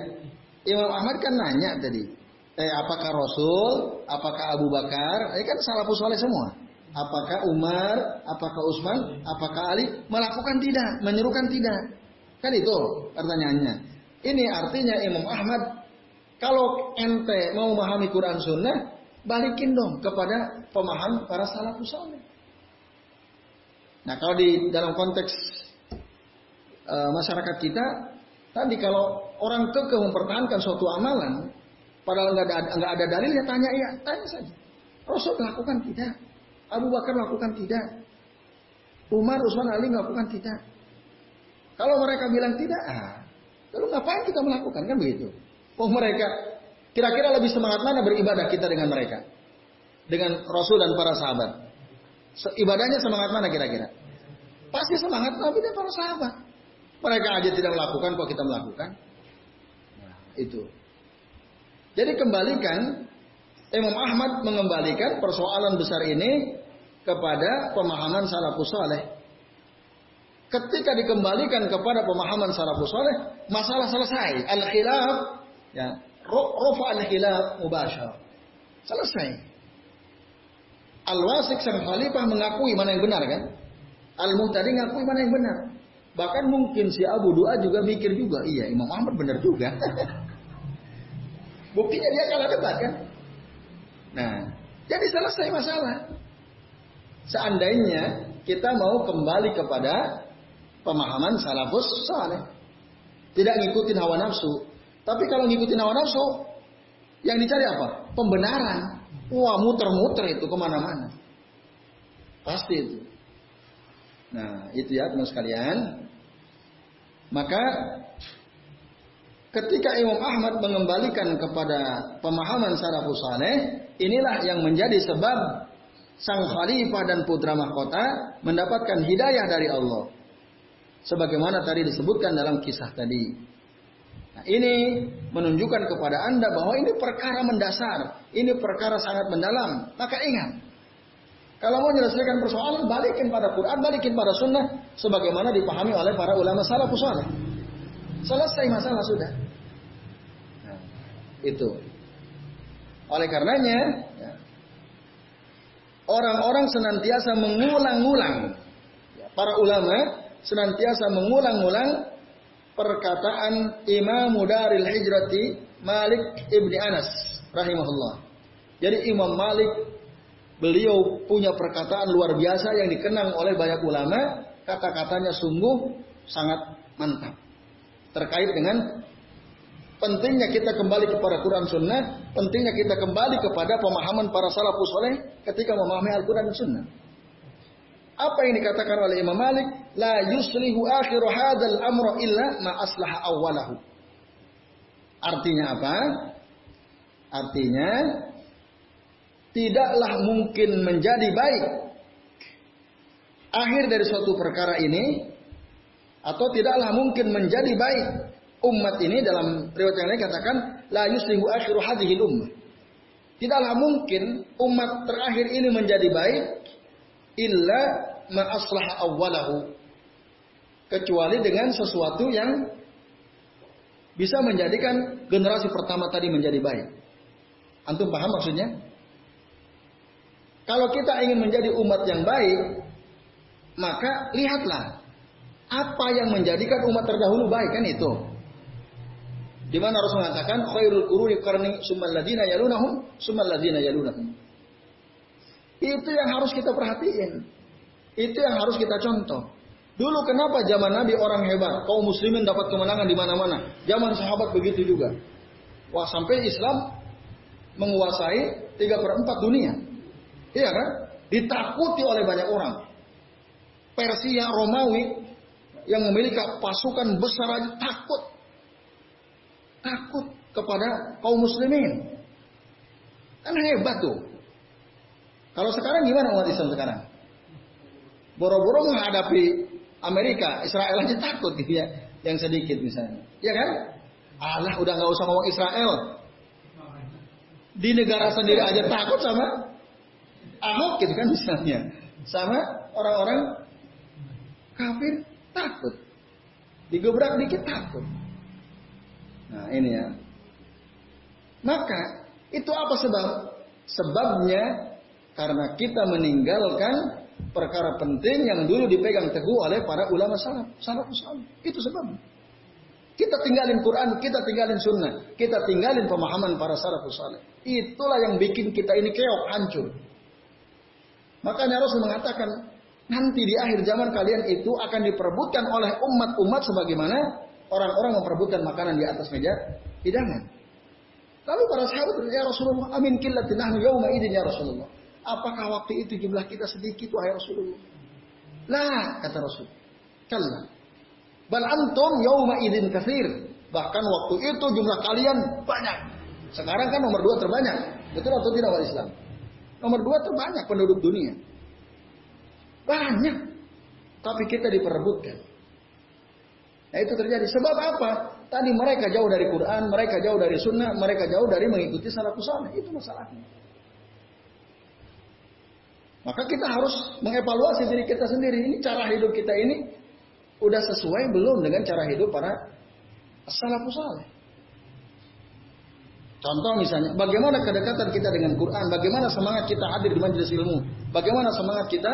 Imam Ahmad kan nanya tadi, eh apakah Rasul, apakah Abu Bakar, ini kan salafus soleh semua. Apakah Umar, apakah Utsman, apakah Ali melakukan tidak, menyerukan tidak? Kan itu pertanyaannya. Ini artinya Imam Ahmad kalau ente mau memahami Quran Sunnah, balikin dong kepada pemahaman para salafus soleh. Nah kalau di dalam konteks e, masyarakat kita, tadi kalau orang kekeh mempertahankan suatu amalan, padahal nggak ada nggak ada dalilnya, tanya ya, tanya saja. Rasul melakukan tidak, Abu Bakar melakukan tidak, Umar, Utsman, Ali melakukan tidak. Kalau mereka bilang tidak, ah, lalu ngapain kita melakukan kan begitu? Oh mereka kira-kira lebih semangat mana beribadah kita dengan mereka? Dengan Rasul dan para sahabat. Ibadahnya semangat mana kira-kira? Pasti semangat Nabi dan para sahabat. Mereka aja tidak melakukan, kok kita melakukan? Nah, itu. Jadi kembalikan Imam Ahmad mengembalikan persoalan besar ini kepada pemahaman salafus saleh. Ketika dikembalikan kepada pemahaman salafus saleh, masalah selesai. Al-khilaf ya, rofa al-khilaf mubasyar. Selesai. Al-Wasik sang khalifah mengakui mana yang benar kan? Al-Muhtadi mengakui mana yang benar. Bahkan mungkin si Abu Dua juga mikir juga, iya Imam Ahmad benar juga. [laughs] Buktinya dia kalah debat kan? Nah, jadi selesai masalah. Seandainya kita mau kembali kepada pemahaman salafus saleh. Tidak ngikutin hawa nafsu. Tapi kalau ngikutin hawa nafsu, yang dicari apa? Pembenaran. Wah muter-muter itu ke mana-mana. Pasti itu. Nah itu ya teman sekalian. Maka ketika Imam Ahmad mengembalikan kepada pemahaman salafus saleh, inilah yang menjadi sebab sang khalifah dan putra mahkota mendapatkan hidayah dari Allah. Sebagaimana tadi disebutkan dalam kisah tadi. Nah, ini menunjukkan kepada Anda bahwa ini perkara mendasar, ini perkara sangat mendalam. Maka ingat, kalau mau menyelesaikan persoalan, balikin pada Quran, balikin pada sunnah, sebagaimana dipahami oleh para ulama salafus saleh. Selesai masalah sudah. Nah, itu. Oleh karenanya, ya, orang-orang senantiasa mengulang-ulang. Ya, para ulama senantiasa mengulang-ulang perkataan Imam Daril Hijrati Malik Ibni Anas rahimahullah. Jadi Imam Malik beliau punya perkataan luar biasa yang dikenang oleh banyak ulama, kata-katanya sungguh sangat mantap. Terkait dengan pentingnya kita kembali kepada Quran Sunnah, pentingnya kita kembali kepada pemahaman para salafus soleh ketika memahami Al-Quran dan Sunnah. Apa yang dikatakan oleh Imam Malik? La yuslihu akhiru hadal amro illa ma aslaha awalahu. Artinya apa? Artinya tidaklah mungkin menjadi baik akhir dari suatu perkara ini atau tidaklah mungkin menjadi baik umat ini dalam riwayat yang lain katakan la yuslihu akhiru hadhihi ummah. Tidaklah mungkin umat terakhir ini menjadi baik illa ma aslaha awwalahu kecuali dengan sesuatu yang bisa menjadikan generasi pertama tadi menjadi baik. Antum paham maksudnya? Kalau kita ingin menjadi umat yang baik, maka lihatlah apa yang menjadikan umat terdahulu baik kan itu. Di mana harus mengatakan khairul quruni qarni summal ladina yalunahum summal ladina yalunahum. Itu yang harus kita perhatiin. Itu yang harus kita contoh. Dulu kenapa zaman Nabi orang hebat, kaum muslimin dapat kemenangan di mana-mana. Zaman sahabat begitu juga. Wah sampai Islam menguasai 3 per 4 dunia. Iya kan? Ditakuti oleh banyak orang. Persia, Romawi yang memiliki pasukan besar aja takut. Takut kepada kaum muslimin. Kan hebat tuh. Kalau sekarang gimana umat Islam sekarang? Boro-boro menghadapi Amerika, Israel aja takut gitu ya. Yang sedikit misalnya. Ya kan? Allah udah nggak usah ngomong Israel. Di negara sendiri aja takut sama Ahok gitu kan misalnya. Sama orang-orang kafir takut. Digebrak dikit takut. Nah ini ya. Maka itu apa sebab? Sebabnya karena kita meninggalkan perkara penting yang dulu dipegang teguh oleh para ulama salaf, salaf salaf. Itu sebabnya. Kita tinggalin Quran, kita tinggalin sunnah, kita tinggalin pemahaman para saleh. Itulah yang bikin kita ini keok, hancur. Makanya Rasul mengatakan, nanti di akhir zaman kalian itu akan diperebutkan oleh umat-umat sebagaimana orang-orang memperebutkan makanan di atas meja hidangan. Lalu para sahabat ya Rasulullah, amin killatin nahnu yawma idin ya Rasulullah. Apakah waktu itu jumlah kita sedikit wahai Rasulullah? Lah, kata Rasul. Kalla. Bal antum yawma idin kathir. Bahkan waktu itu jumlah kalian banyak. Sekarang kan nomor dua terbanyak. Betul atau tidak wali Islam? Nomor dua terbanyak penduduk dunia. Banyak. Tapi kita diperebutkan. Nah itu terjadi. Sebab apa? Tadi mereka jauh dari Quran, mereka jauh dari sunnah, mereka jauh dari mengikuti salafus saleh. Itu masalahnya. Maka kita harus mengevaluasi diri kita sendiri. Ini cara hidup kita ini udah sesuai belum dengan cara hidup para salafus saleh. Contoh misalnya, bagaimana kedekatan kita dengan Quran, bagaimana semangat kita hadir di majelis ilmu, bagaimana semangat kita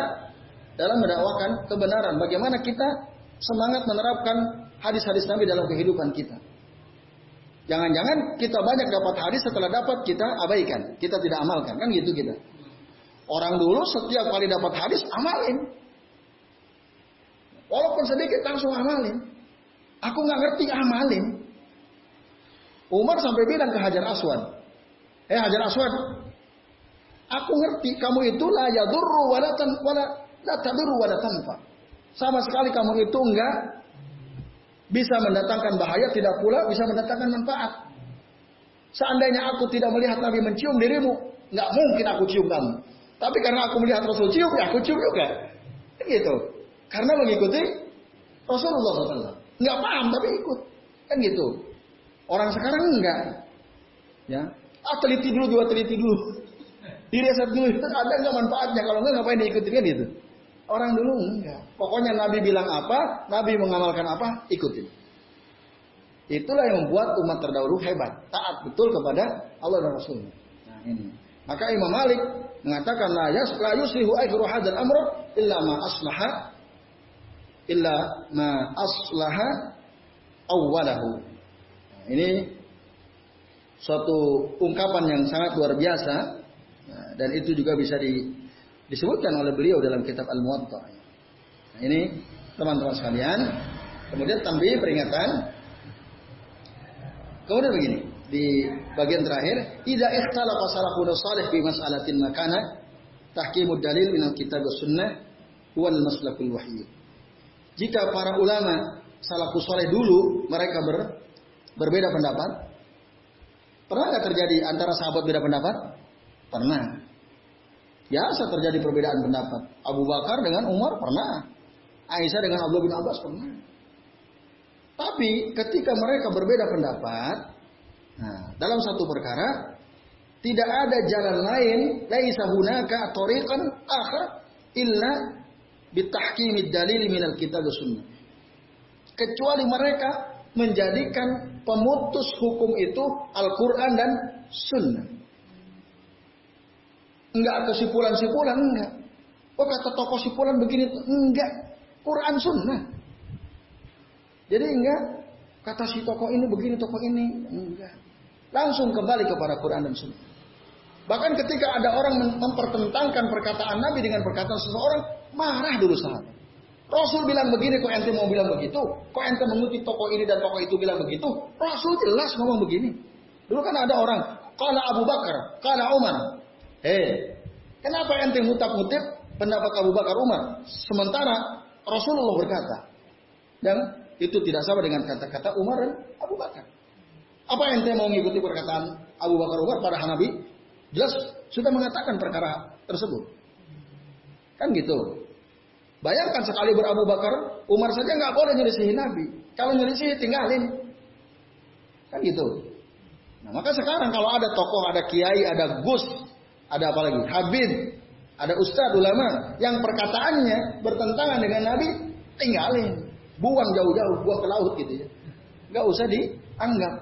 dalam mendakwakan kebenaran, bagaimana kita semangat menerapkan hadis-hadis Nabi dalam kehidupan kita. Jangan-jangan kita banyak dapat hadis setelah dapat kita abaikan, kita tidak amalkan, kan gitu kita. Orang dulu setiap kali dapat hadis amalin. Walaupun sedikit langsung amalin. Aku nggak ngerti amalin. Umar sampai bilang ke Hajar Aswad. Eh Hajar Aswad. Aku ngerti kamu itu la yadurru wala tan. Sama sekali kamu itu enggak bisa mendatangkan bahaya, tidak pula bisa mendatangkan manfaat. Seandainya aku tidak melihat Nabi mencium dirimu, nggak mungkin aku cium kamu. Tapi karena aku melihat Rasul cium, ya aku cium juga. Gitu. Karena mengikuti Rasulullah SAW. Nggak paham tapi ikut. Kan gitu. Orang sekarang enggak. Ya. Ah teliti dulu juga teliti dulu. Direset dulu. [laughs] Ada nggak manfaatnya? Kalau enggak ngapain diikutin kan gitu. Orang dulu enggak. Pokoknya Nabi bilang apa, Nabi mengamalkan apa, ikutin. Itulah yang membuat umat terdahulu hebat, taat betul kepada Allah dan Rasulnya. Nah ini. Maka Imam Malik mengatakan la yas la yuslihu akhiru hadzal amr illa ma aslaha illa ma aslaha awwalahu. Nah, ini suatu ungkapan yang sangat luar biasa nah, dan itu juga bisa di, disebutkan oleh beliau dalam kitab Al-Muwatta. Nah, ini teman-teman sekalian. Kemudian tambah peringatan. Kemudian begini di bagian terakhir, tidak ikhtalafa salafun salih fi mas'alatin makana tahkimud dalil min kitab sunnah wal maslakul wahyi. Jika para ulama salafus saleh dulu mereka ber, berbeda pendapat, pernah nggak terjadi antara sahabat beda pendapat? Pernah. Biasa terjadi perbedaan pendapat. Abu Bakar dengan Umar pernah. Aisyah dengan Abdullah bin Abbas pernah. Tapi ketika mereka berbeda pendapat, Nah, dalam satu perkara tidak ada jalan lain laisa hunaka tariqan akhar illa bitahkimid dalil minal kitab sunnah. Kecuali mereka menjadikan pemutus hukum itu Al-Quran dan Sunnah. Enggak kesimpulan-simpulan, enggak. Oh kata tokoh simpulan begini, enggak. Quran Sunnah. Jadi enggak, kata si tokoh ini begini, tokoh ini, enggak. Langsung kembali kepada Quran dan Sunnah. Bahkan ketika ada orang mempertentangkan perkataan Nabi dengan perkataan seseorang, marah dulu sahabat. Rasul bilang begini, kok ente mau bilang begitu? Kok ente mengutip tokoh ini dan tokoh itu bilang begitu? Rasul jelas ngomong begini. Dulu kan ada orang, kala Abu Bakar, kala Umar. Eh, kenapa ente ngutap-ngutip pendapat Abu Bakar Umar? Sementara Rasulullah berkata, dan itu tidak sama dengan kata-kata Umar dan Abu Bakar. Apa ente mau mengikuti perkataan Abu Bakar Umar pada Hanabi? Jelas sudah mengatakan perkara tersebut. Kan gitu. Bayangkan sekali berabu Bakar, Umar saja nggak boleh nyelisihin Nabi. Kalau nyelisihin tinggalin. Kan gitu. Nah, maka sekarang kalau ada tokoh, ada kiai, ada gus, ada apa lagi? Habib, ada ustadz ulama yang perkataannya bertentangan dengan Nabi, tinggalin, buang jauh-jauh, buang ke laut gitu ya. Gak usah dianggap.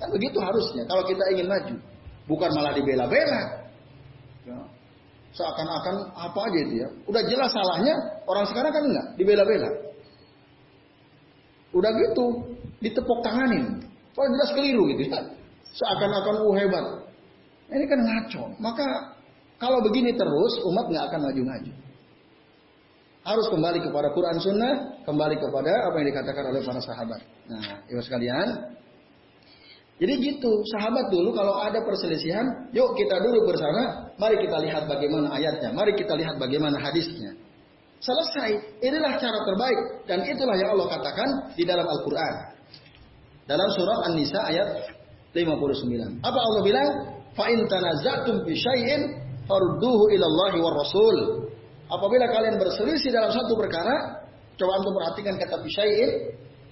Kan begitu harusnya kalau kita ingin maju. Bukan malah dibela-bela. Ya. Seakan-akan apa aja itu ya. Udah jelas salahnya, orang sekarang kan enggak, dibela-bela. Udah gitu, ditepuk tanganin. Kalau jelas keliru gitu ya. Seakan-akan uh hebat. Ini kan ngaco. Maka kalau begini terus, umat nggak akan maju-maju. Harus kembali kepada Quran Sunnah, kembali kepada apa yang dikatakan oleh para sahabat. Nah, ibu sekalian, jadi gitu, sahabat dulu kalau ada perselisihan, yuk kita duduk bersama, mari kita lihat bagaimana ayatnya, mari kita lihat bagaimana hadisnya. Selesai, inilah cara terbaik dan itulah yang Allah katakan di dalam Al-Qur'an. Dalam surat An-Nisa ayat 59. Apa Allah bilang? Fa in tanazatum syai'in farudduhu ila Allah Rasul. Apabila kalian berselisih dalam satu perkara, coba untuk perhatikan kata bisyai'in,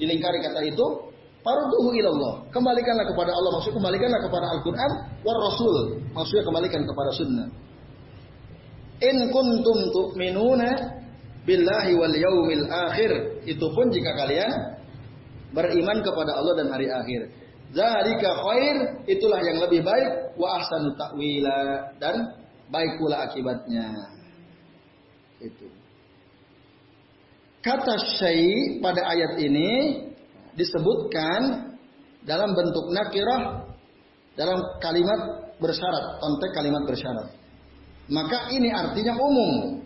dilingkari kata itu, Farduhu ilallah. Kembalikanlah kepada Allah. Maksudnya kembalikanlah kepada Al-Quran. War Rasul. Maksudnya kembalikan kepada sunnah. In kuntum tu'minuna billahi wal yaumil akhir. Itu pun jika kalian beriman kepada Allah dan hari akhir. Zalika khair. Itulah yang lebih baik. Wa ahsanu ta'wila. Dan baik pula akibatnya. Itu. Kata syai pada ayat ini disebutkan dalam bentuk nakirah dalam kalimat bersyarat, konteks kalimat bersyarat. Maka ini artinya umum.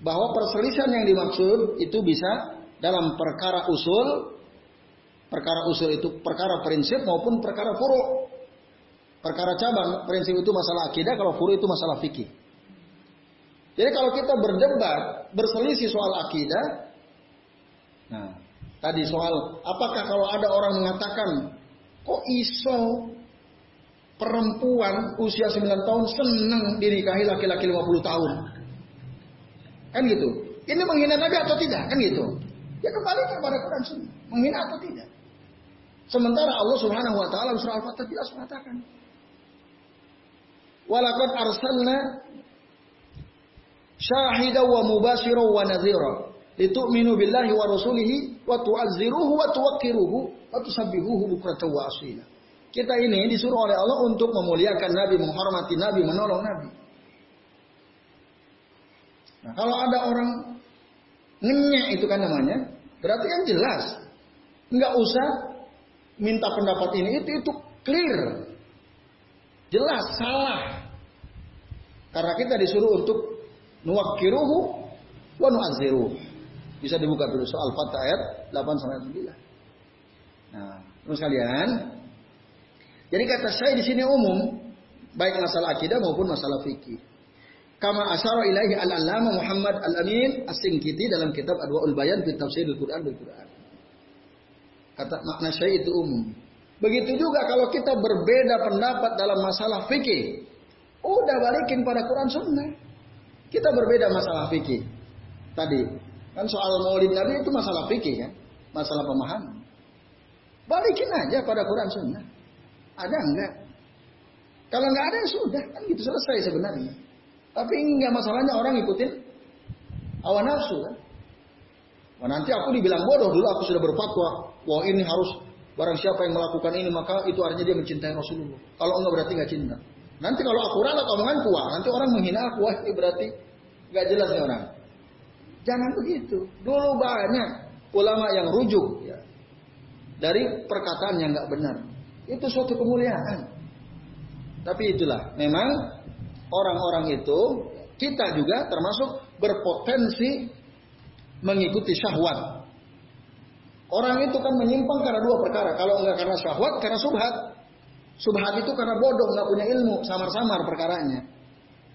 Bahwa perselisihan yang dimaksud itu bisa dalam perkara usul, perkara usul itu perkara prinsip maupun perkara furu. Perkara cabang, prinsip itu masalah akidah, kalau furu itu masalah fikih. Jadi kalau kita berdebat, berselisih soal akidah, nah Tadi soal apakah kalau ada orang mengatakan kok iso perempuan usia 9 tahun senang dinikahi laki-laki 50 tahun. Kan gitu. Ini menghina Nabi atau tidak? Kan gitu. Ya kembali kepada Quran Sunnah. Menghina atau tidak? Sementara Allah Subhanahu wa taala surah Al-Fatih jelas mengatakan Walaqad arsalna syahidan wa mubasyiran wa nadhira litu'minu billahi wa rasulihi wa tu'azziruhu wa tuwaqqiruhu wa tusabbihuhu bukratan wa asila. Kita ini disuruh oleh Allah untuk memuliakan Nabi, menghormati Nabi, menolong Nabi. Nah, kalau ada orang ngenyek itu kan namanya, berarti kan jelas. Nggak usah minta pendapat ini, itu itu clear. Jelas, salah. Karena kita disuruh untuk nuwakiruhu wa nu'azziruhu. Bisa dibuka dulu soal Fatah ayat 8 sampai 9. Nah, terus kalian jadi kata saya di sini umum, baik masalah akidah maupun masalah fikih. Kama asyara ilaihi al-allama Muhammad al-Amin as-Singkiti dalam kitab Adwaul Bayan fi tafsir al-Quran bil Quran. Kata makna saya itu umum. Begitu juga kalau kita berbeda pendapat dalam masalah fikih. Udah balikin pada Quran Sunnah. Kita berbeda masalah fikih. Tadi Kan soal maulid Nabi itu masalah fikih kan, masalah pemahaman. Balikin aja pada Quran Sunnah. Ada enggak? Kalau enggak ada ya sudah, kan gitu selesai sebenarnya. Tapi enggak masalahnya orang ikutin awan nafsu kan. Wah, nanti aku dibilang bodoh dulu aku sudah berfatwa, wah ini harus barang siapa yang melakukan ini maka itu artinya dia mencintai Rasulullah. Kalau enggak berarti enggak cinta. Nanti kalau aku ralat omongan kuah, nanti orang menghina aku, wah ini berarti enggak jelas nih orang. Jangan begitu. Dulu banyak ulama yang rujuk ya, dari perkataan yang nggak benar. Itu suatu kemuliaan. Tapi itulah, memang orang-orang itu kita juga termasuk berpotensi mengikuti syahwat. Orang itu kan menyimpang karena dua perkara. Kalau enggak karena syahwat, karena subhat. Subhat itu karena bodoh, nggak punya ilmu, samar-samar perkaranya.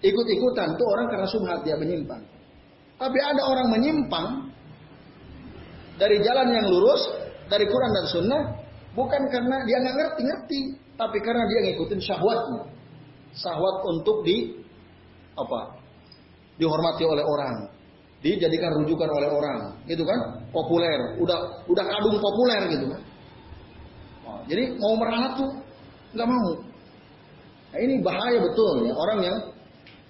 Ikut-ikutan tuh orang karena subhat dia menyimpang. Tapi ada orang menyimpang dari jalan yang lurus, dari Quran dan Sunnah, bukan karena dia nggak ngerti-ngerti, tapi karena dia ngikutin syahwatnya. Syahwat untuk di apa? Dihormati oleh orang, dijadikan rujukan oleh orang, gitu kan? Populer, udah udah kadung populer gitu kan? Jadi mau meralat tuh nggak mau. Nah, ini bahaya betul ya orang yang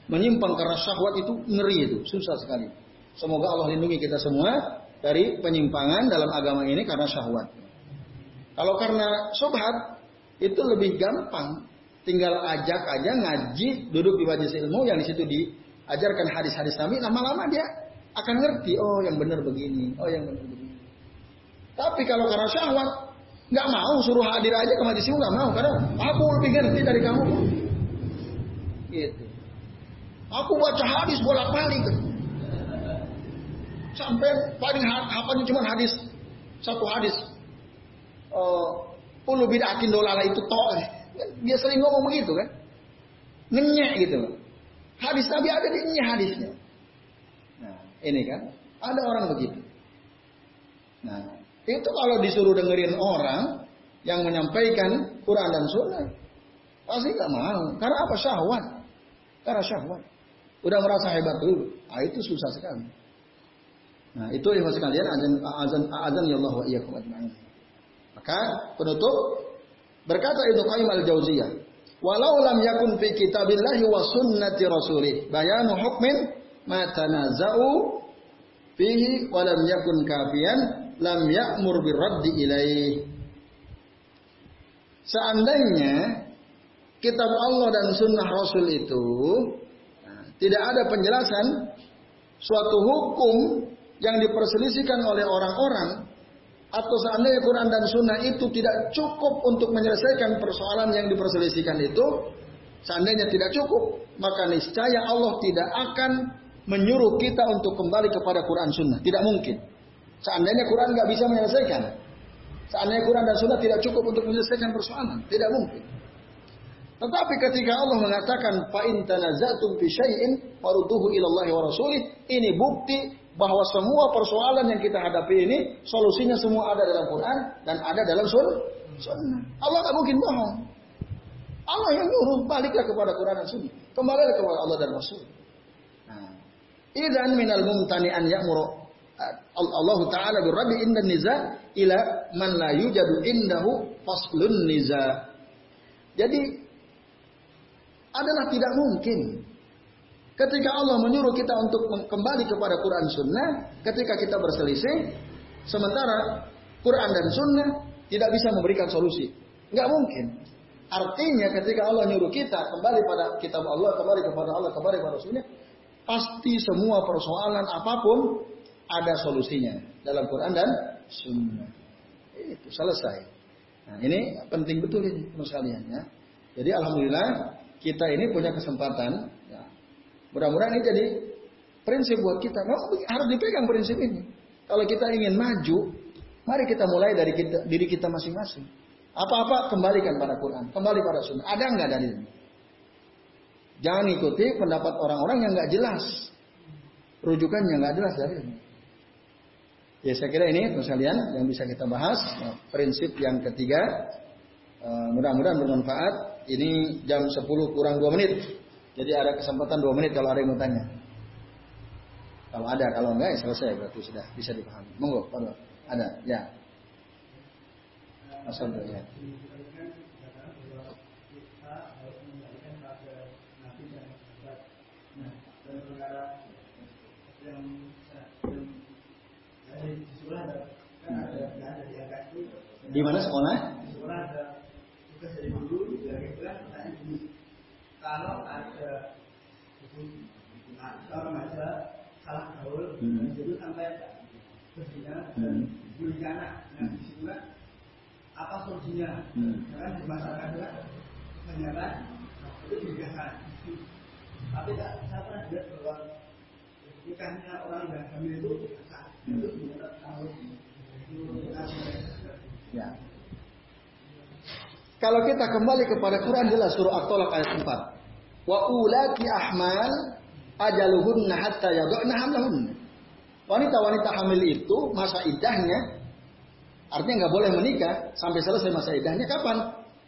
menyimpang karena syahwat itu ngeri itu susah sekali. Semoga Allah lindungi kita semua dari penyimpangan dalam agama ini karena syahwat. Kalau karena subhat itu lebih gampang. Tinggal ajak aja ngaji, duduk di majelis ilmu yang di situ diajarkan hadis-hadis Nabi, lama-lama dia akan ngerti, oh yang benar begini, oh yang benar begini. Tapi kalau karena syahwat, nggak mau suruh hadir aja ke majelis nggak mau, karena aku lebih ngerti dari kamu. Gitu. Aku baca hadis bolak-balik. Sampai paling hafalnya cuma hadis satu hadis. Uh, Ulu bid'atin dolala itu toh. Dia sering ngomong begitu kan. Ngenyek gitu. Hadis Nabi ada di hadisnya. Ini kan. Ada orang begitu. Nah, itu kalau disuruh dengerin orang yang menyampaikan Quran dan Sunnah, pasti nggak mau. Karena apa? Syahwat. Karena syahwat. Udah merasa hebat dulu. Ah, itu susah sekali. Nah, itu yang sekalian azan azan azan ya Allah wa iyyakum ajma'in. Maka penutup berkata Ibnu Qayyim al-Jauziyah, "Walau lam yakun fi kitabillahi wa sunnati rasulih bayanu hukmin ma tanaza'u fihi wa yakun kafiyan lam ya'mur birraddi ilaih." Seandainya kitab Allah dan sunnah Rasul itu nah, tidak ada penjelasan suatu hukum yang diperselisihkan oleh orang-orang atau seandainya Quran dan Sunnah itu tidak cukup untuk menyelesaikan persoalan yang diperselisihkan itu, seandainya tidak cukup, maka niscaya Allah tidak akan menyuruh kita untuk kembali kepada Quran Sunnah. Tidak mungkin. Seandainya Quran nggak bisa menyelesaikan, seandainya Quran dan Sunnah tidak cukup untuk menyelesaikan persoalan, tidak mungkin. Tetapi ketika Allah mengatakan fa in tanazatum fi syai'in farudduhu ila Allah wa rasulih, ini bukti bahwa semua persoalan yang kita hadapi ini solusinya semua ada dalam Quran dan ada dalam sunnah. Allah nggak mungkin bohong. Allah yang nyuruh baliklah kepada Quran dan sunnah. Kembalilah kepada Allah dan Rasul. Idan minal mumtani an ya'muru Allah Ta'ala birrabi inda niza ila man la yujadu indahu faslun niza. Jadi adalah tidak mungkin Ketika Allah menyuruh kita untuk kembali kepada Quran Sunnah, ketika kita berselisih, sementara Quran dan Sunnah tidak bisa memberikan solusi. Nggak mungkin. Artinya ketika Allah nyuruh kita kembali pada kitab Allah, kembali kepada Allah, kembali kepada Sunnah, pasti semua persoalan apa pun ada solusinya dalam Quran dan Sunnah. Itu selesai. Nah ini penting betul ini sekalian ya. Jadi alhamdulillah kita ini punya kesempatan Mudah-mudahan ini jadi prinsip buat kita. Memang harus dipegang prinsip ini. Kalau kita ingin maju, mari kita mulai dari kita, diri kita masing-masing. Apa-apa kembalikan pada Quran, kembali pada Sunnah. Ada nggak dari ini? Jangan ikuti pendapat orang-orang yang nggak jelas, rujukannya nggak jelas dari ini. Ya saya kira ini sekalian yang bisa kita bahas. Nah, prinsip yang ketiga, uh, mudah-mudahan bermanfaat. Ini jam 10 kurang 2 menit. Jadi ada kesempatan dua menit kalau ada yang mau tanya. Kalau ada, kalau enggak ya selesai berarti sudah bisa dipahami. Monggo, kalau ada, ya. Asal ya. Di mana sekolah? Di sekolah ada tugas dari guru, dari kalau ada kalau ada salah gaul hmm. itu sampai berzina dan anak nah di situlah apa solusinya hmm. karena di masyarakat juga kebanyakan itu dinikahkan tapi tak saya pernah lihat bahwa nikahnya orang itu ya kalau kita kembali kepada Quran jelas surah At-Tolak ayat 4 Wa ulati ahmal ajaluhunna hatta yadhna hamlahunna. Wanita-wanita hamil itu masa idahnya artinya nggak boleh menikah sampai selesai masa idahnya kapan?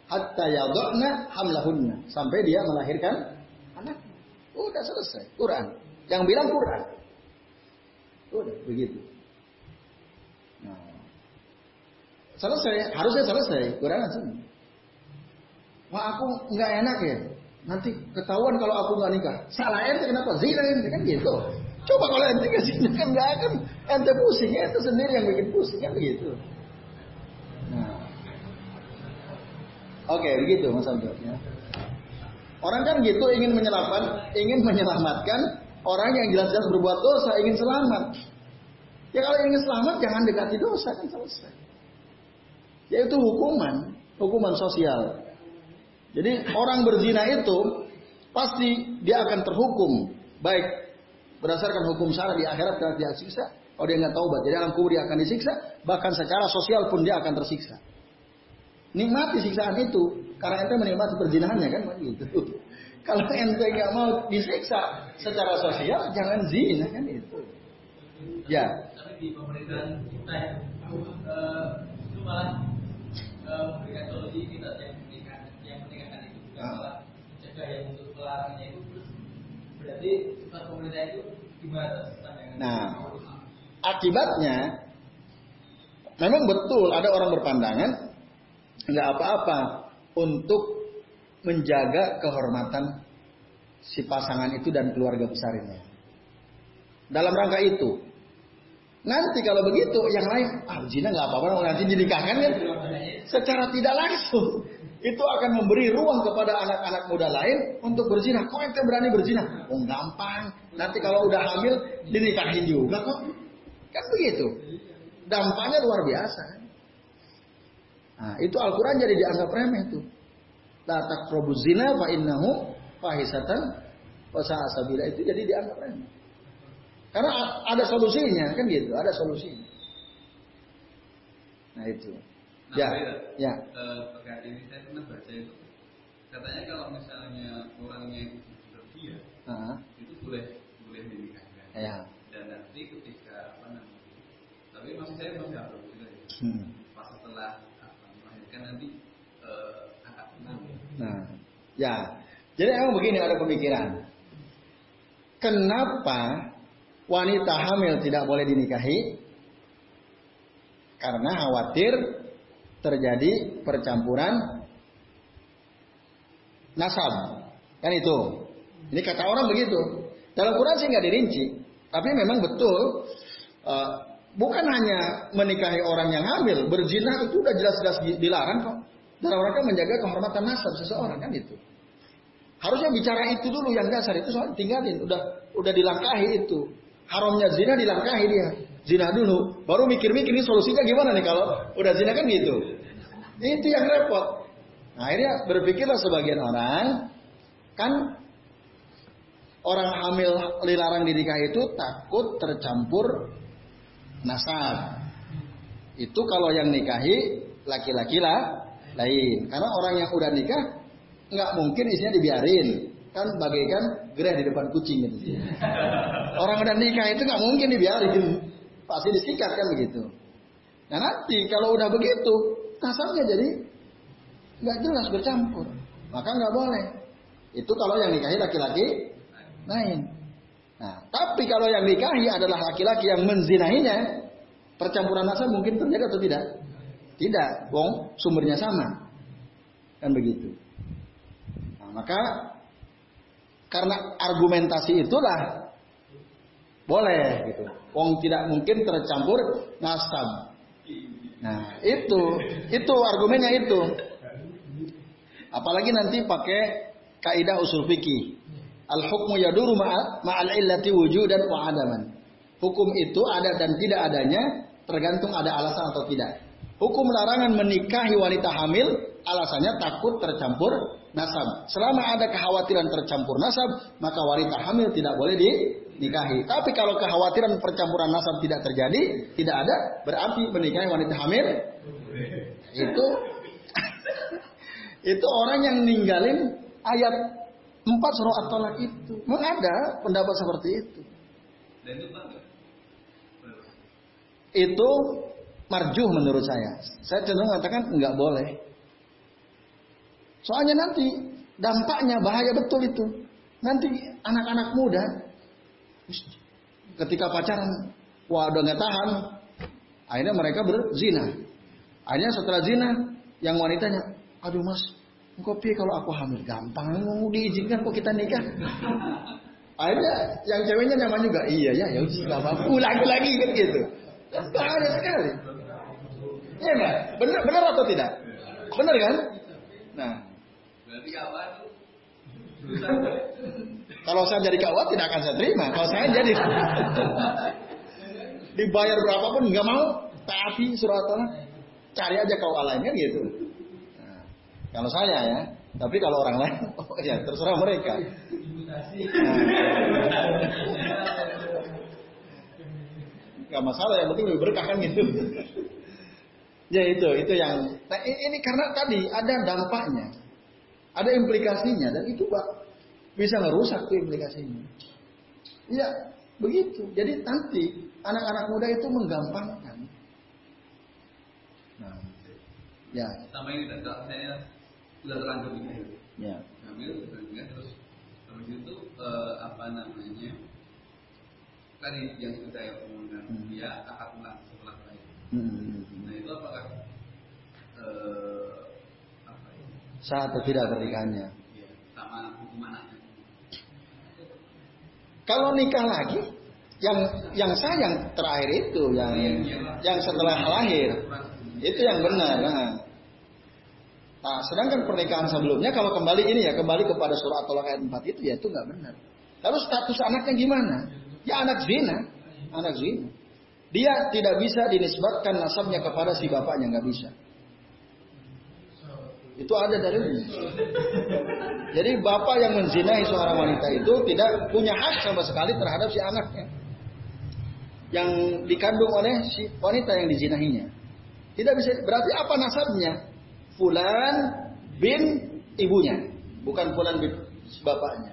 Hatta yadhna hamlahunna, sampai dia melahirkan anak. Udah selesai, Quran. Yang bilang Quran. Udah begitu. Nah, Selesai, harusnya selesai. Quran sini. Wah aku nggak enak ya. Nanti ketahuan kalau aku nggak nikah. Salah ente kenapa? Zina ente kan gitu. Coba kalau ente nggak zina kan nggak akan ente pusing. Ente sendiri yang bikin pusing kan begitu. Nah. Oke, begitu Mas Abdul ya. Orang kan gitu ingin menyelamatkan, ingin menyelamatkan orang yang jelas-jelas berbuat dosa, ingin selamat. Ya kalau ingin selamat jangan dekati dosa kan selesai. Yaitu hukuman, hukuman sosial. Jadi orang berzina itu pasti dia akan terhukum baik berdasarkan hukum syara di akhirat karena dia siksa. Kalau dia nggak taubat, jadi alam kubur dia akan disiksa. Bahkan secara sosial pun dia akan tersiksa. Nikmati siksaan itu karena ente menikmati perzinahannya kan gitu. Kalau ente nggak mau disiksa secara sosial, jangan zina kan itu. Ya. Tapi di pemerintahan kita itu malah memberikan solusi kita yang menikah yang menikahkan itu bukan ah. malah mencegah yang untuk melarangnya itu terus berarti sifat pemerintah itu gimana Nah, akibatnya memang betul ada orang berpandangan nggak apa-apa untuk menjaga kehormatan si pasangan itu dan keluarga besarnya. Dalam rangka itu, Nanti kalau begitu yang lain, ah zina nggak apa-apa, nanti dinikahkan kan? Secara tidak langsung itu akan memberi ruang kepada anak-anak muda lain untuk berzina. Kok ente berani berzina? Oh gampang. Nanti kalau udah hamil dinikahin juga kok. Kan begitu. Dampaknya luar biasa. Nah, itu Al-Quran jadi dianggap remeh tuh. La taqrabu zina fa innahu fahisatan wa sa'asabila itu jadi dianggap remeh. Karena ada solusinya kan gitu, ada solusinya. Nah itu. Nah, ya, ya. Uh, ini saya pernah baca itu. Katanya kalau misalnya orangnya itu sudah dia, uh -huh. itu boleh boleh dinikahkan. Ya. Dan nanti ketika apa namanya? Tapi masih saya masih harus juga ya. Hmm. Pas setelah apa, melahirkan nanti Nah, ya. Jadi emang begini ada pemikiran. Kenapa wanita hamil tidak boleh dinikahi karena khawatir terjadi percampuran nasab. Kan itu. Ini kata orang begitu. Dalam Quran sih nggak dirinci, tapi memang betul uh, bukan hanya menikahi orang yang hamil, berzina itu udah jelas-jelas dilarang kok. Dalam rangka menjaga kehormatan nasab seseorang kan itu. Harusnya bicara itu dulu yang dasar itu soal tinggalin, udah udah dilangkahi itu haramnya zina dilangkahi dia. Zina dulu, baru mikir-mikir ini solusinya gimana nih kalau udah zina kan gitu. Itu yang repot. Nah, akhirnya berpikirlah sebagian orang, kan orang hamil dilarang dinikahi itu takut tercampur nasab. Itu kalau yang nikahi laki-laki lah lain. Karena orang yang udah nikah nggak mungkin isinya dibiarin kan bagaikan gerah di depan kucing gitu. [laughs] Orang udah nikah itu nggak mungkin dibiarin, pasti disikat kan begitu. Nah nanti kalau udah begitu, kasarnya jadi nggak jelas bercampur, maka nggak boleh. Itu kalau yang nikahi laki-laki lain. Nah, tapi kalau yang nikahi adalah laki-laki yang menzinahinya, percampuran nasab mungkin terjadi atau tidak? Tidak, wong sumbernya sama. Kan begitu. Nah, maka karena argumentasi itulah boleh gitu. Wong tidak mungkin tercampur nasab. Nah, itu itu argumennya itu. Apalagi nanti pakai kaidah usul fikih. Al hukmu yaduru ma'al illati wujudan wa adaman. Hukum itu ada dan tidak adanya tergantung ada alasan atau tidak. Hukum larangan menikahi wanita hamil alasannya takut tercampur nasab. Selama ada kekhawatiran tercampur nasab, maka wanita hamil tidak boleh dinikahi. Tapi kalau kekhawatiran percampuran nasab tidak terjadi, tidak ada, berarti menikahi wanita hamil itu [laughs] itu orang yang ninggalin ayat 4 surah At-Talaq itu. Memang ada pendapat seperti itu. itu marjuh menurut saya. Saya cenderung mengatakan nggak boleh. Soalnya nanti dampaknya bahaya betul itu. Nanti anak-anak muda ketika pacaran, wah udah nggak tahan, akhirnya mereka berzina. Akhirnya setelah zina, yang wanitanya, aduh mas, kopi kalau aku hamil gampang, mau diizinkan kok kita nikah. [laughs] Akhirnya yang ceweknya nyaman juga, iya ya, ya udah apa-apa, ulangi lagi kan gitu. Kan bahaya sekali. Iya nggak? Benar, benar atau tidak? Benar kan? Nah. Berarti kawan kalau saya jadi kawan tidak akan saya terima. Kalau saya jadi dibayar berapapun nggak mau, tapi surat cari aja kau lainnya gitu. Nah, kalau saya ya, tapi kalau orang lain, [laughs] oh ya terserah mereka. Gak masalah, yang penting lebih berkah kan gitu. Ya itu, itu yang. Nah ini karena tadi ada dampaknya, ada implikasinya dan itu pak bisa ngerusak tuh implikasinya. Iya, begitu. Jadi nanti anak-anak muda itu menggampangkan. Nah, ya. Sama ini dan saya sudah terlanjur gitu. Ya. Hamil, terus terus itu eh, apa namanya? Tadi yang sudah saya omongkan hmm. dia akad ulang setelah. Hmm. Itu apakah apa atau tidak pernikahannya? Ya. Kalau nikah lagi, yang yang sayang terakhir itu, yang yang setelah lahir, itu yang benar. Nah, nah sedangkan pernikahan sebelumnya kalau kembali ini ya kembali kepada surat Tolak ayat 4 itu ya itu nggak benar. Lalu status anaknya gimana? Ya anak zina, anak zina. Dia tidak bisa dinisbatkan nasabnya kepada si bapaknya nggak bisa. Itu ada dari ini. Jadi bapak yang menzinahi seorang wanita itu tidak punya hak sama sekali terhadap si anaknya. Yang dikandung oleh si wanita yang dizinahinya. Tidak bisa berarti apa nasabnya? Fulan bin ibunya, bukan fulan bin bapaknya.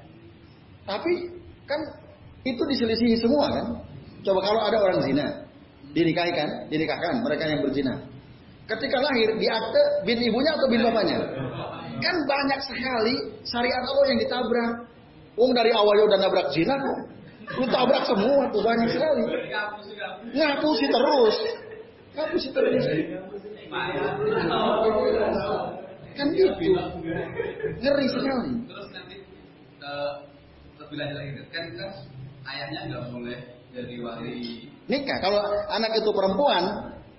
Tapi kan itu diselisihi semua kan? Coba kalau ada orang zina, dinikahkan, dinikahkan mereka yang berzina. Ketika lahir di akte bin ibunya atau bin bapaknya? Kan banyak sekali syariat Allah yang ditabrak. Wong dari awal udah nabrak zina kok. Lu tabrak semua tuh banyak sekali. Ngapusi terus. Ngapusi terus. Kan gitu. Ngeri sekali. Terus nanti uh, lebih lanjut lagi kan kan ayahnya nggak boleh jadi wali nikah. Kalau anak itu perempuan,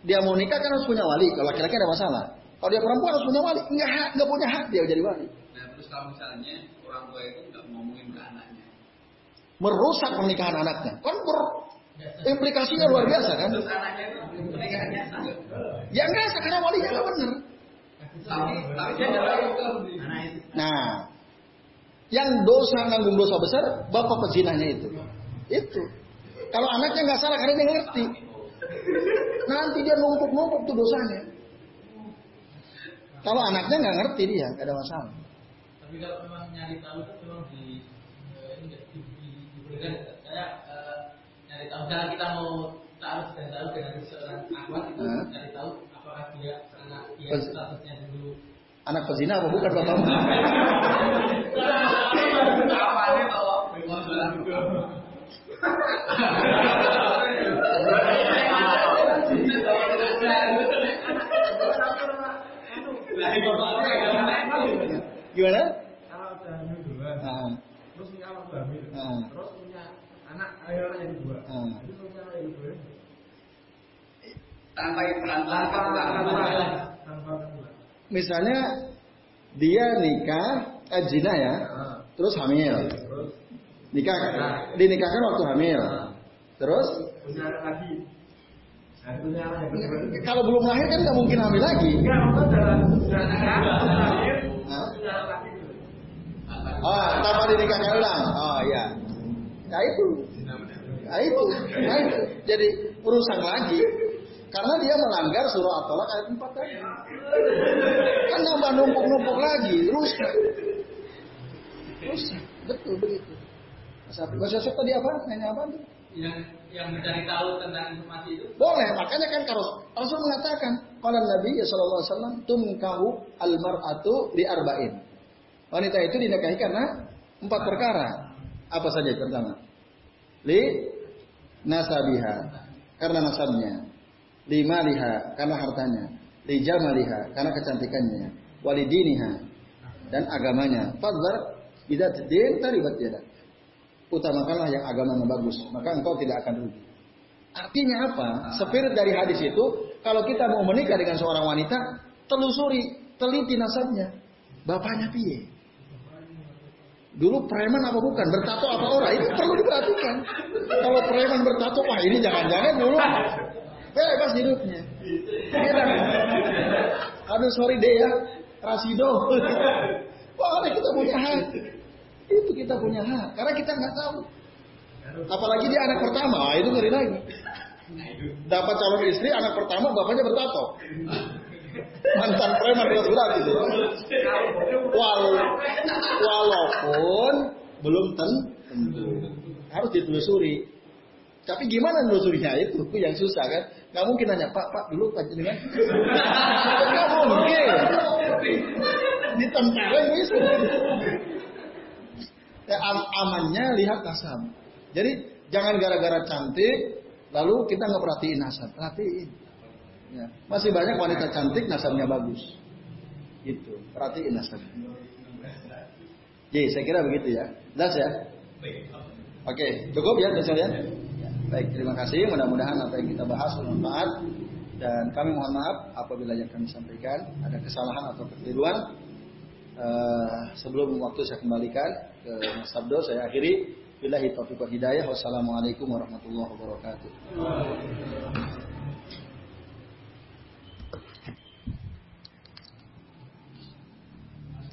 dia mau nikah kan harus punya wali. Kalau laki-laki ada masalah. Kalau dia perempuan harus punya wali. Enggak hak, enggak punya hak dia jadi wali. Nah, terus kalau misalnya orang tua itu enggak ngomongin ke anaknya. Merusak pernikahan anaknya. Kan ber implikasinya luar biasa kan? Terus anaknya itu pernikahannya sah. Ya enggak sah karena walinya enggak benar. Nah, yang dosa nanggung dosa besar bapak pezinahnya itu. Itu. Kalau anaknya nggak salah karena dia ngerti. Nanti dia numpuk-numpuk tuh dosanya. Kalau anaknya nggak ngerti dia, nggak ada masalah. Tapi kalau memang nyari tahu itu memang di eh, ini diberikan saya uh, nyari tahu. Jangan kita mau tahu dan tahu dengan seorang akhwat itu nyari tahu apakah dia anak dia statusnya dulu anak pezina apa bukan bapak? [laughs] [laughs] Gimana? Kalau udah hamil duluan, terus punya anak hamil, terus punya anak ayo anak yang dua, itu punya anak yang dua. Tanpa tanpa tanpa tanpa Misalnya dia nikah, eh zina ya, nah. terus hamil, nikah, nah. dinikahkan waktu hamil, nah. terus lagi. Kalau belum lahir kan nggak mungkin hamil lagi. Oh, tanpa dinikahkan ulang. Oh iya. Nah itu. Nah itu. Nah itu. Jadi urusan lagi. Karena dia melanggar surah At-Talaq ayat 4 tadi. Kan nambah numpuk-numpuk lagi, rusak. Rusak. Betul begitu. Mas Yosef tadi apa? Nanya apa tuh? yang yang mencari tahu tentang informasi itu? Boleh, makanya kan kalau Rasul mengatakan, kalau Nabi ya Shallallahu Alaihi Wasallam tumkahu almaratu di arba'in. Wanita itu dinikahi karena empat perkara. Apa saja pertama? Li nasabiha karena nasabnya. Lima liha karena hartanya. lijamaliha karena kecantikannya, walidiniha dan agamanya. Fadzar tidak din taribat yadak. Utamakanlah yang agamanya bagus, maka engkau tidak akan rugi. Artinya apa? Spirit dari hadis itu, kalau kita mau menikah dengan seorang wanita, telusuri, teliti nasabnya. Bapaknya piye? Dulu preman apa bukan? Bertato apa orang? Ini perlu diperhatikan. Kalau preman bertato, wah ini jangan-jangan dulu bebas hidupnya. Iya. Aduh sorry deh ya, Rasido. Wah kita punya hak. Itu kita punya hak. Karena kita nggak tahu. Apalagi dia anak pertama, itu ngeri lagi. Dapat calon istri, anak pertama bapaknya bertato mantan preman sudah gitu. Wal, walaupun belum tentu harus ditelusuri. Tapi gimana nelusurinya itu yang susah kan? Gak mungkin nanya Pak Pak dulu dengan Gak mungkin. Ditempelin bisa. Ya, am amannya lihat nasab. Jadi jangan gara-gara cantik lalu kita nggak perhatiin nasab. Perhatiin. Ya. Masih banyak wanita cantik nasabnya bagus. Itu. Perhatiin nasabnya. Jadi saya kira begitu ya. Jelas ya? Oke, cukup ya ya. Baik, terima kasih. Mudah-mudahan apa yang kita bahas bermanfaat dan kami mohon maaf apabila yang kami sampaikan ada kesalahan atau kekeliruan. Uh, sebelum waktu saya kembalikan ke Mas Sabdo, saya akhiri. Billahi taufiq hidayah. Wassalamualaikum warahmatullahi wabarakatuh.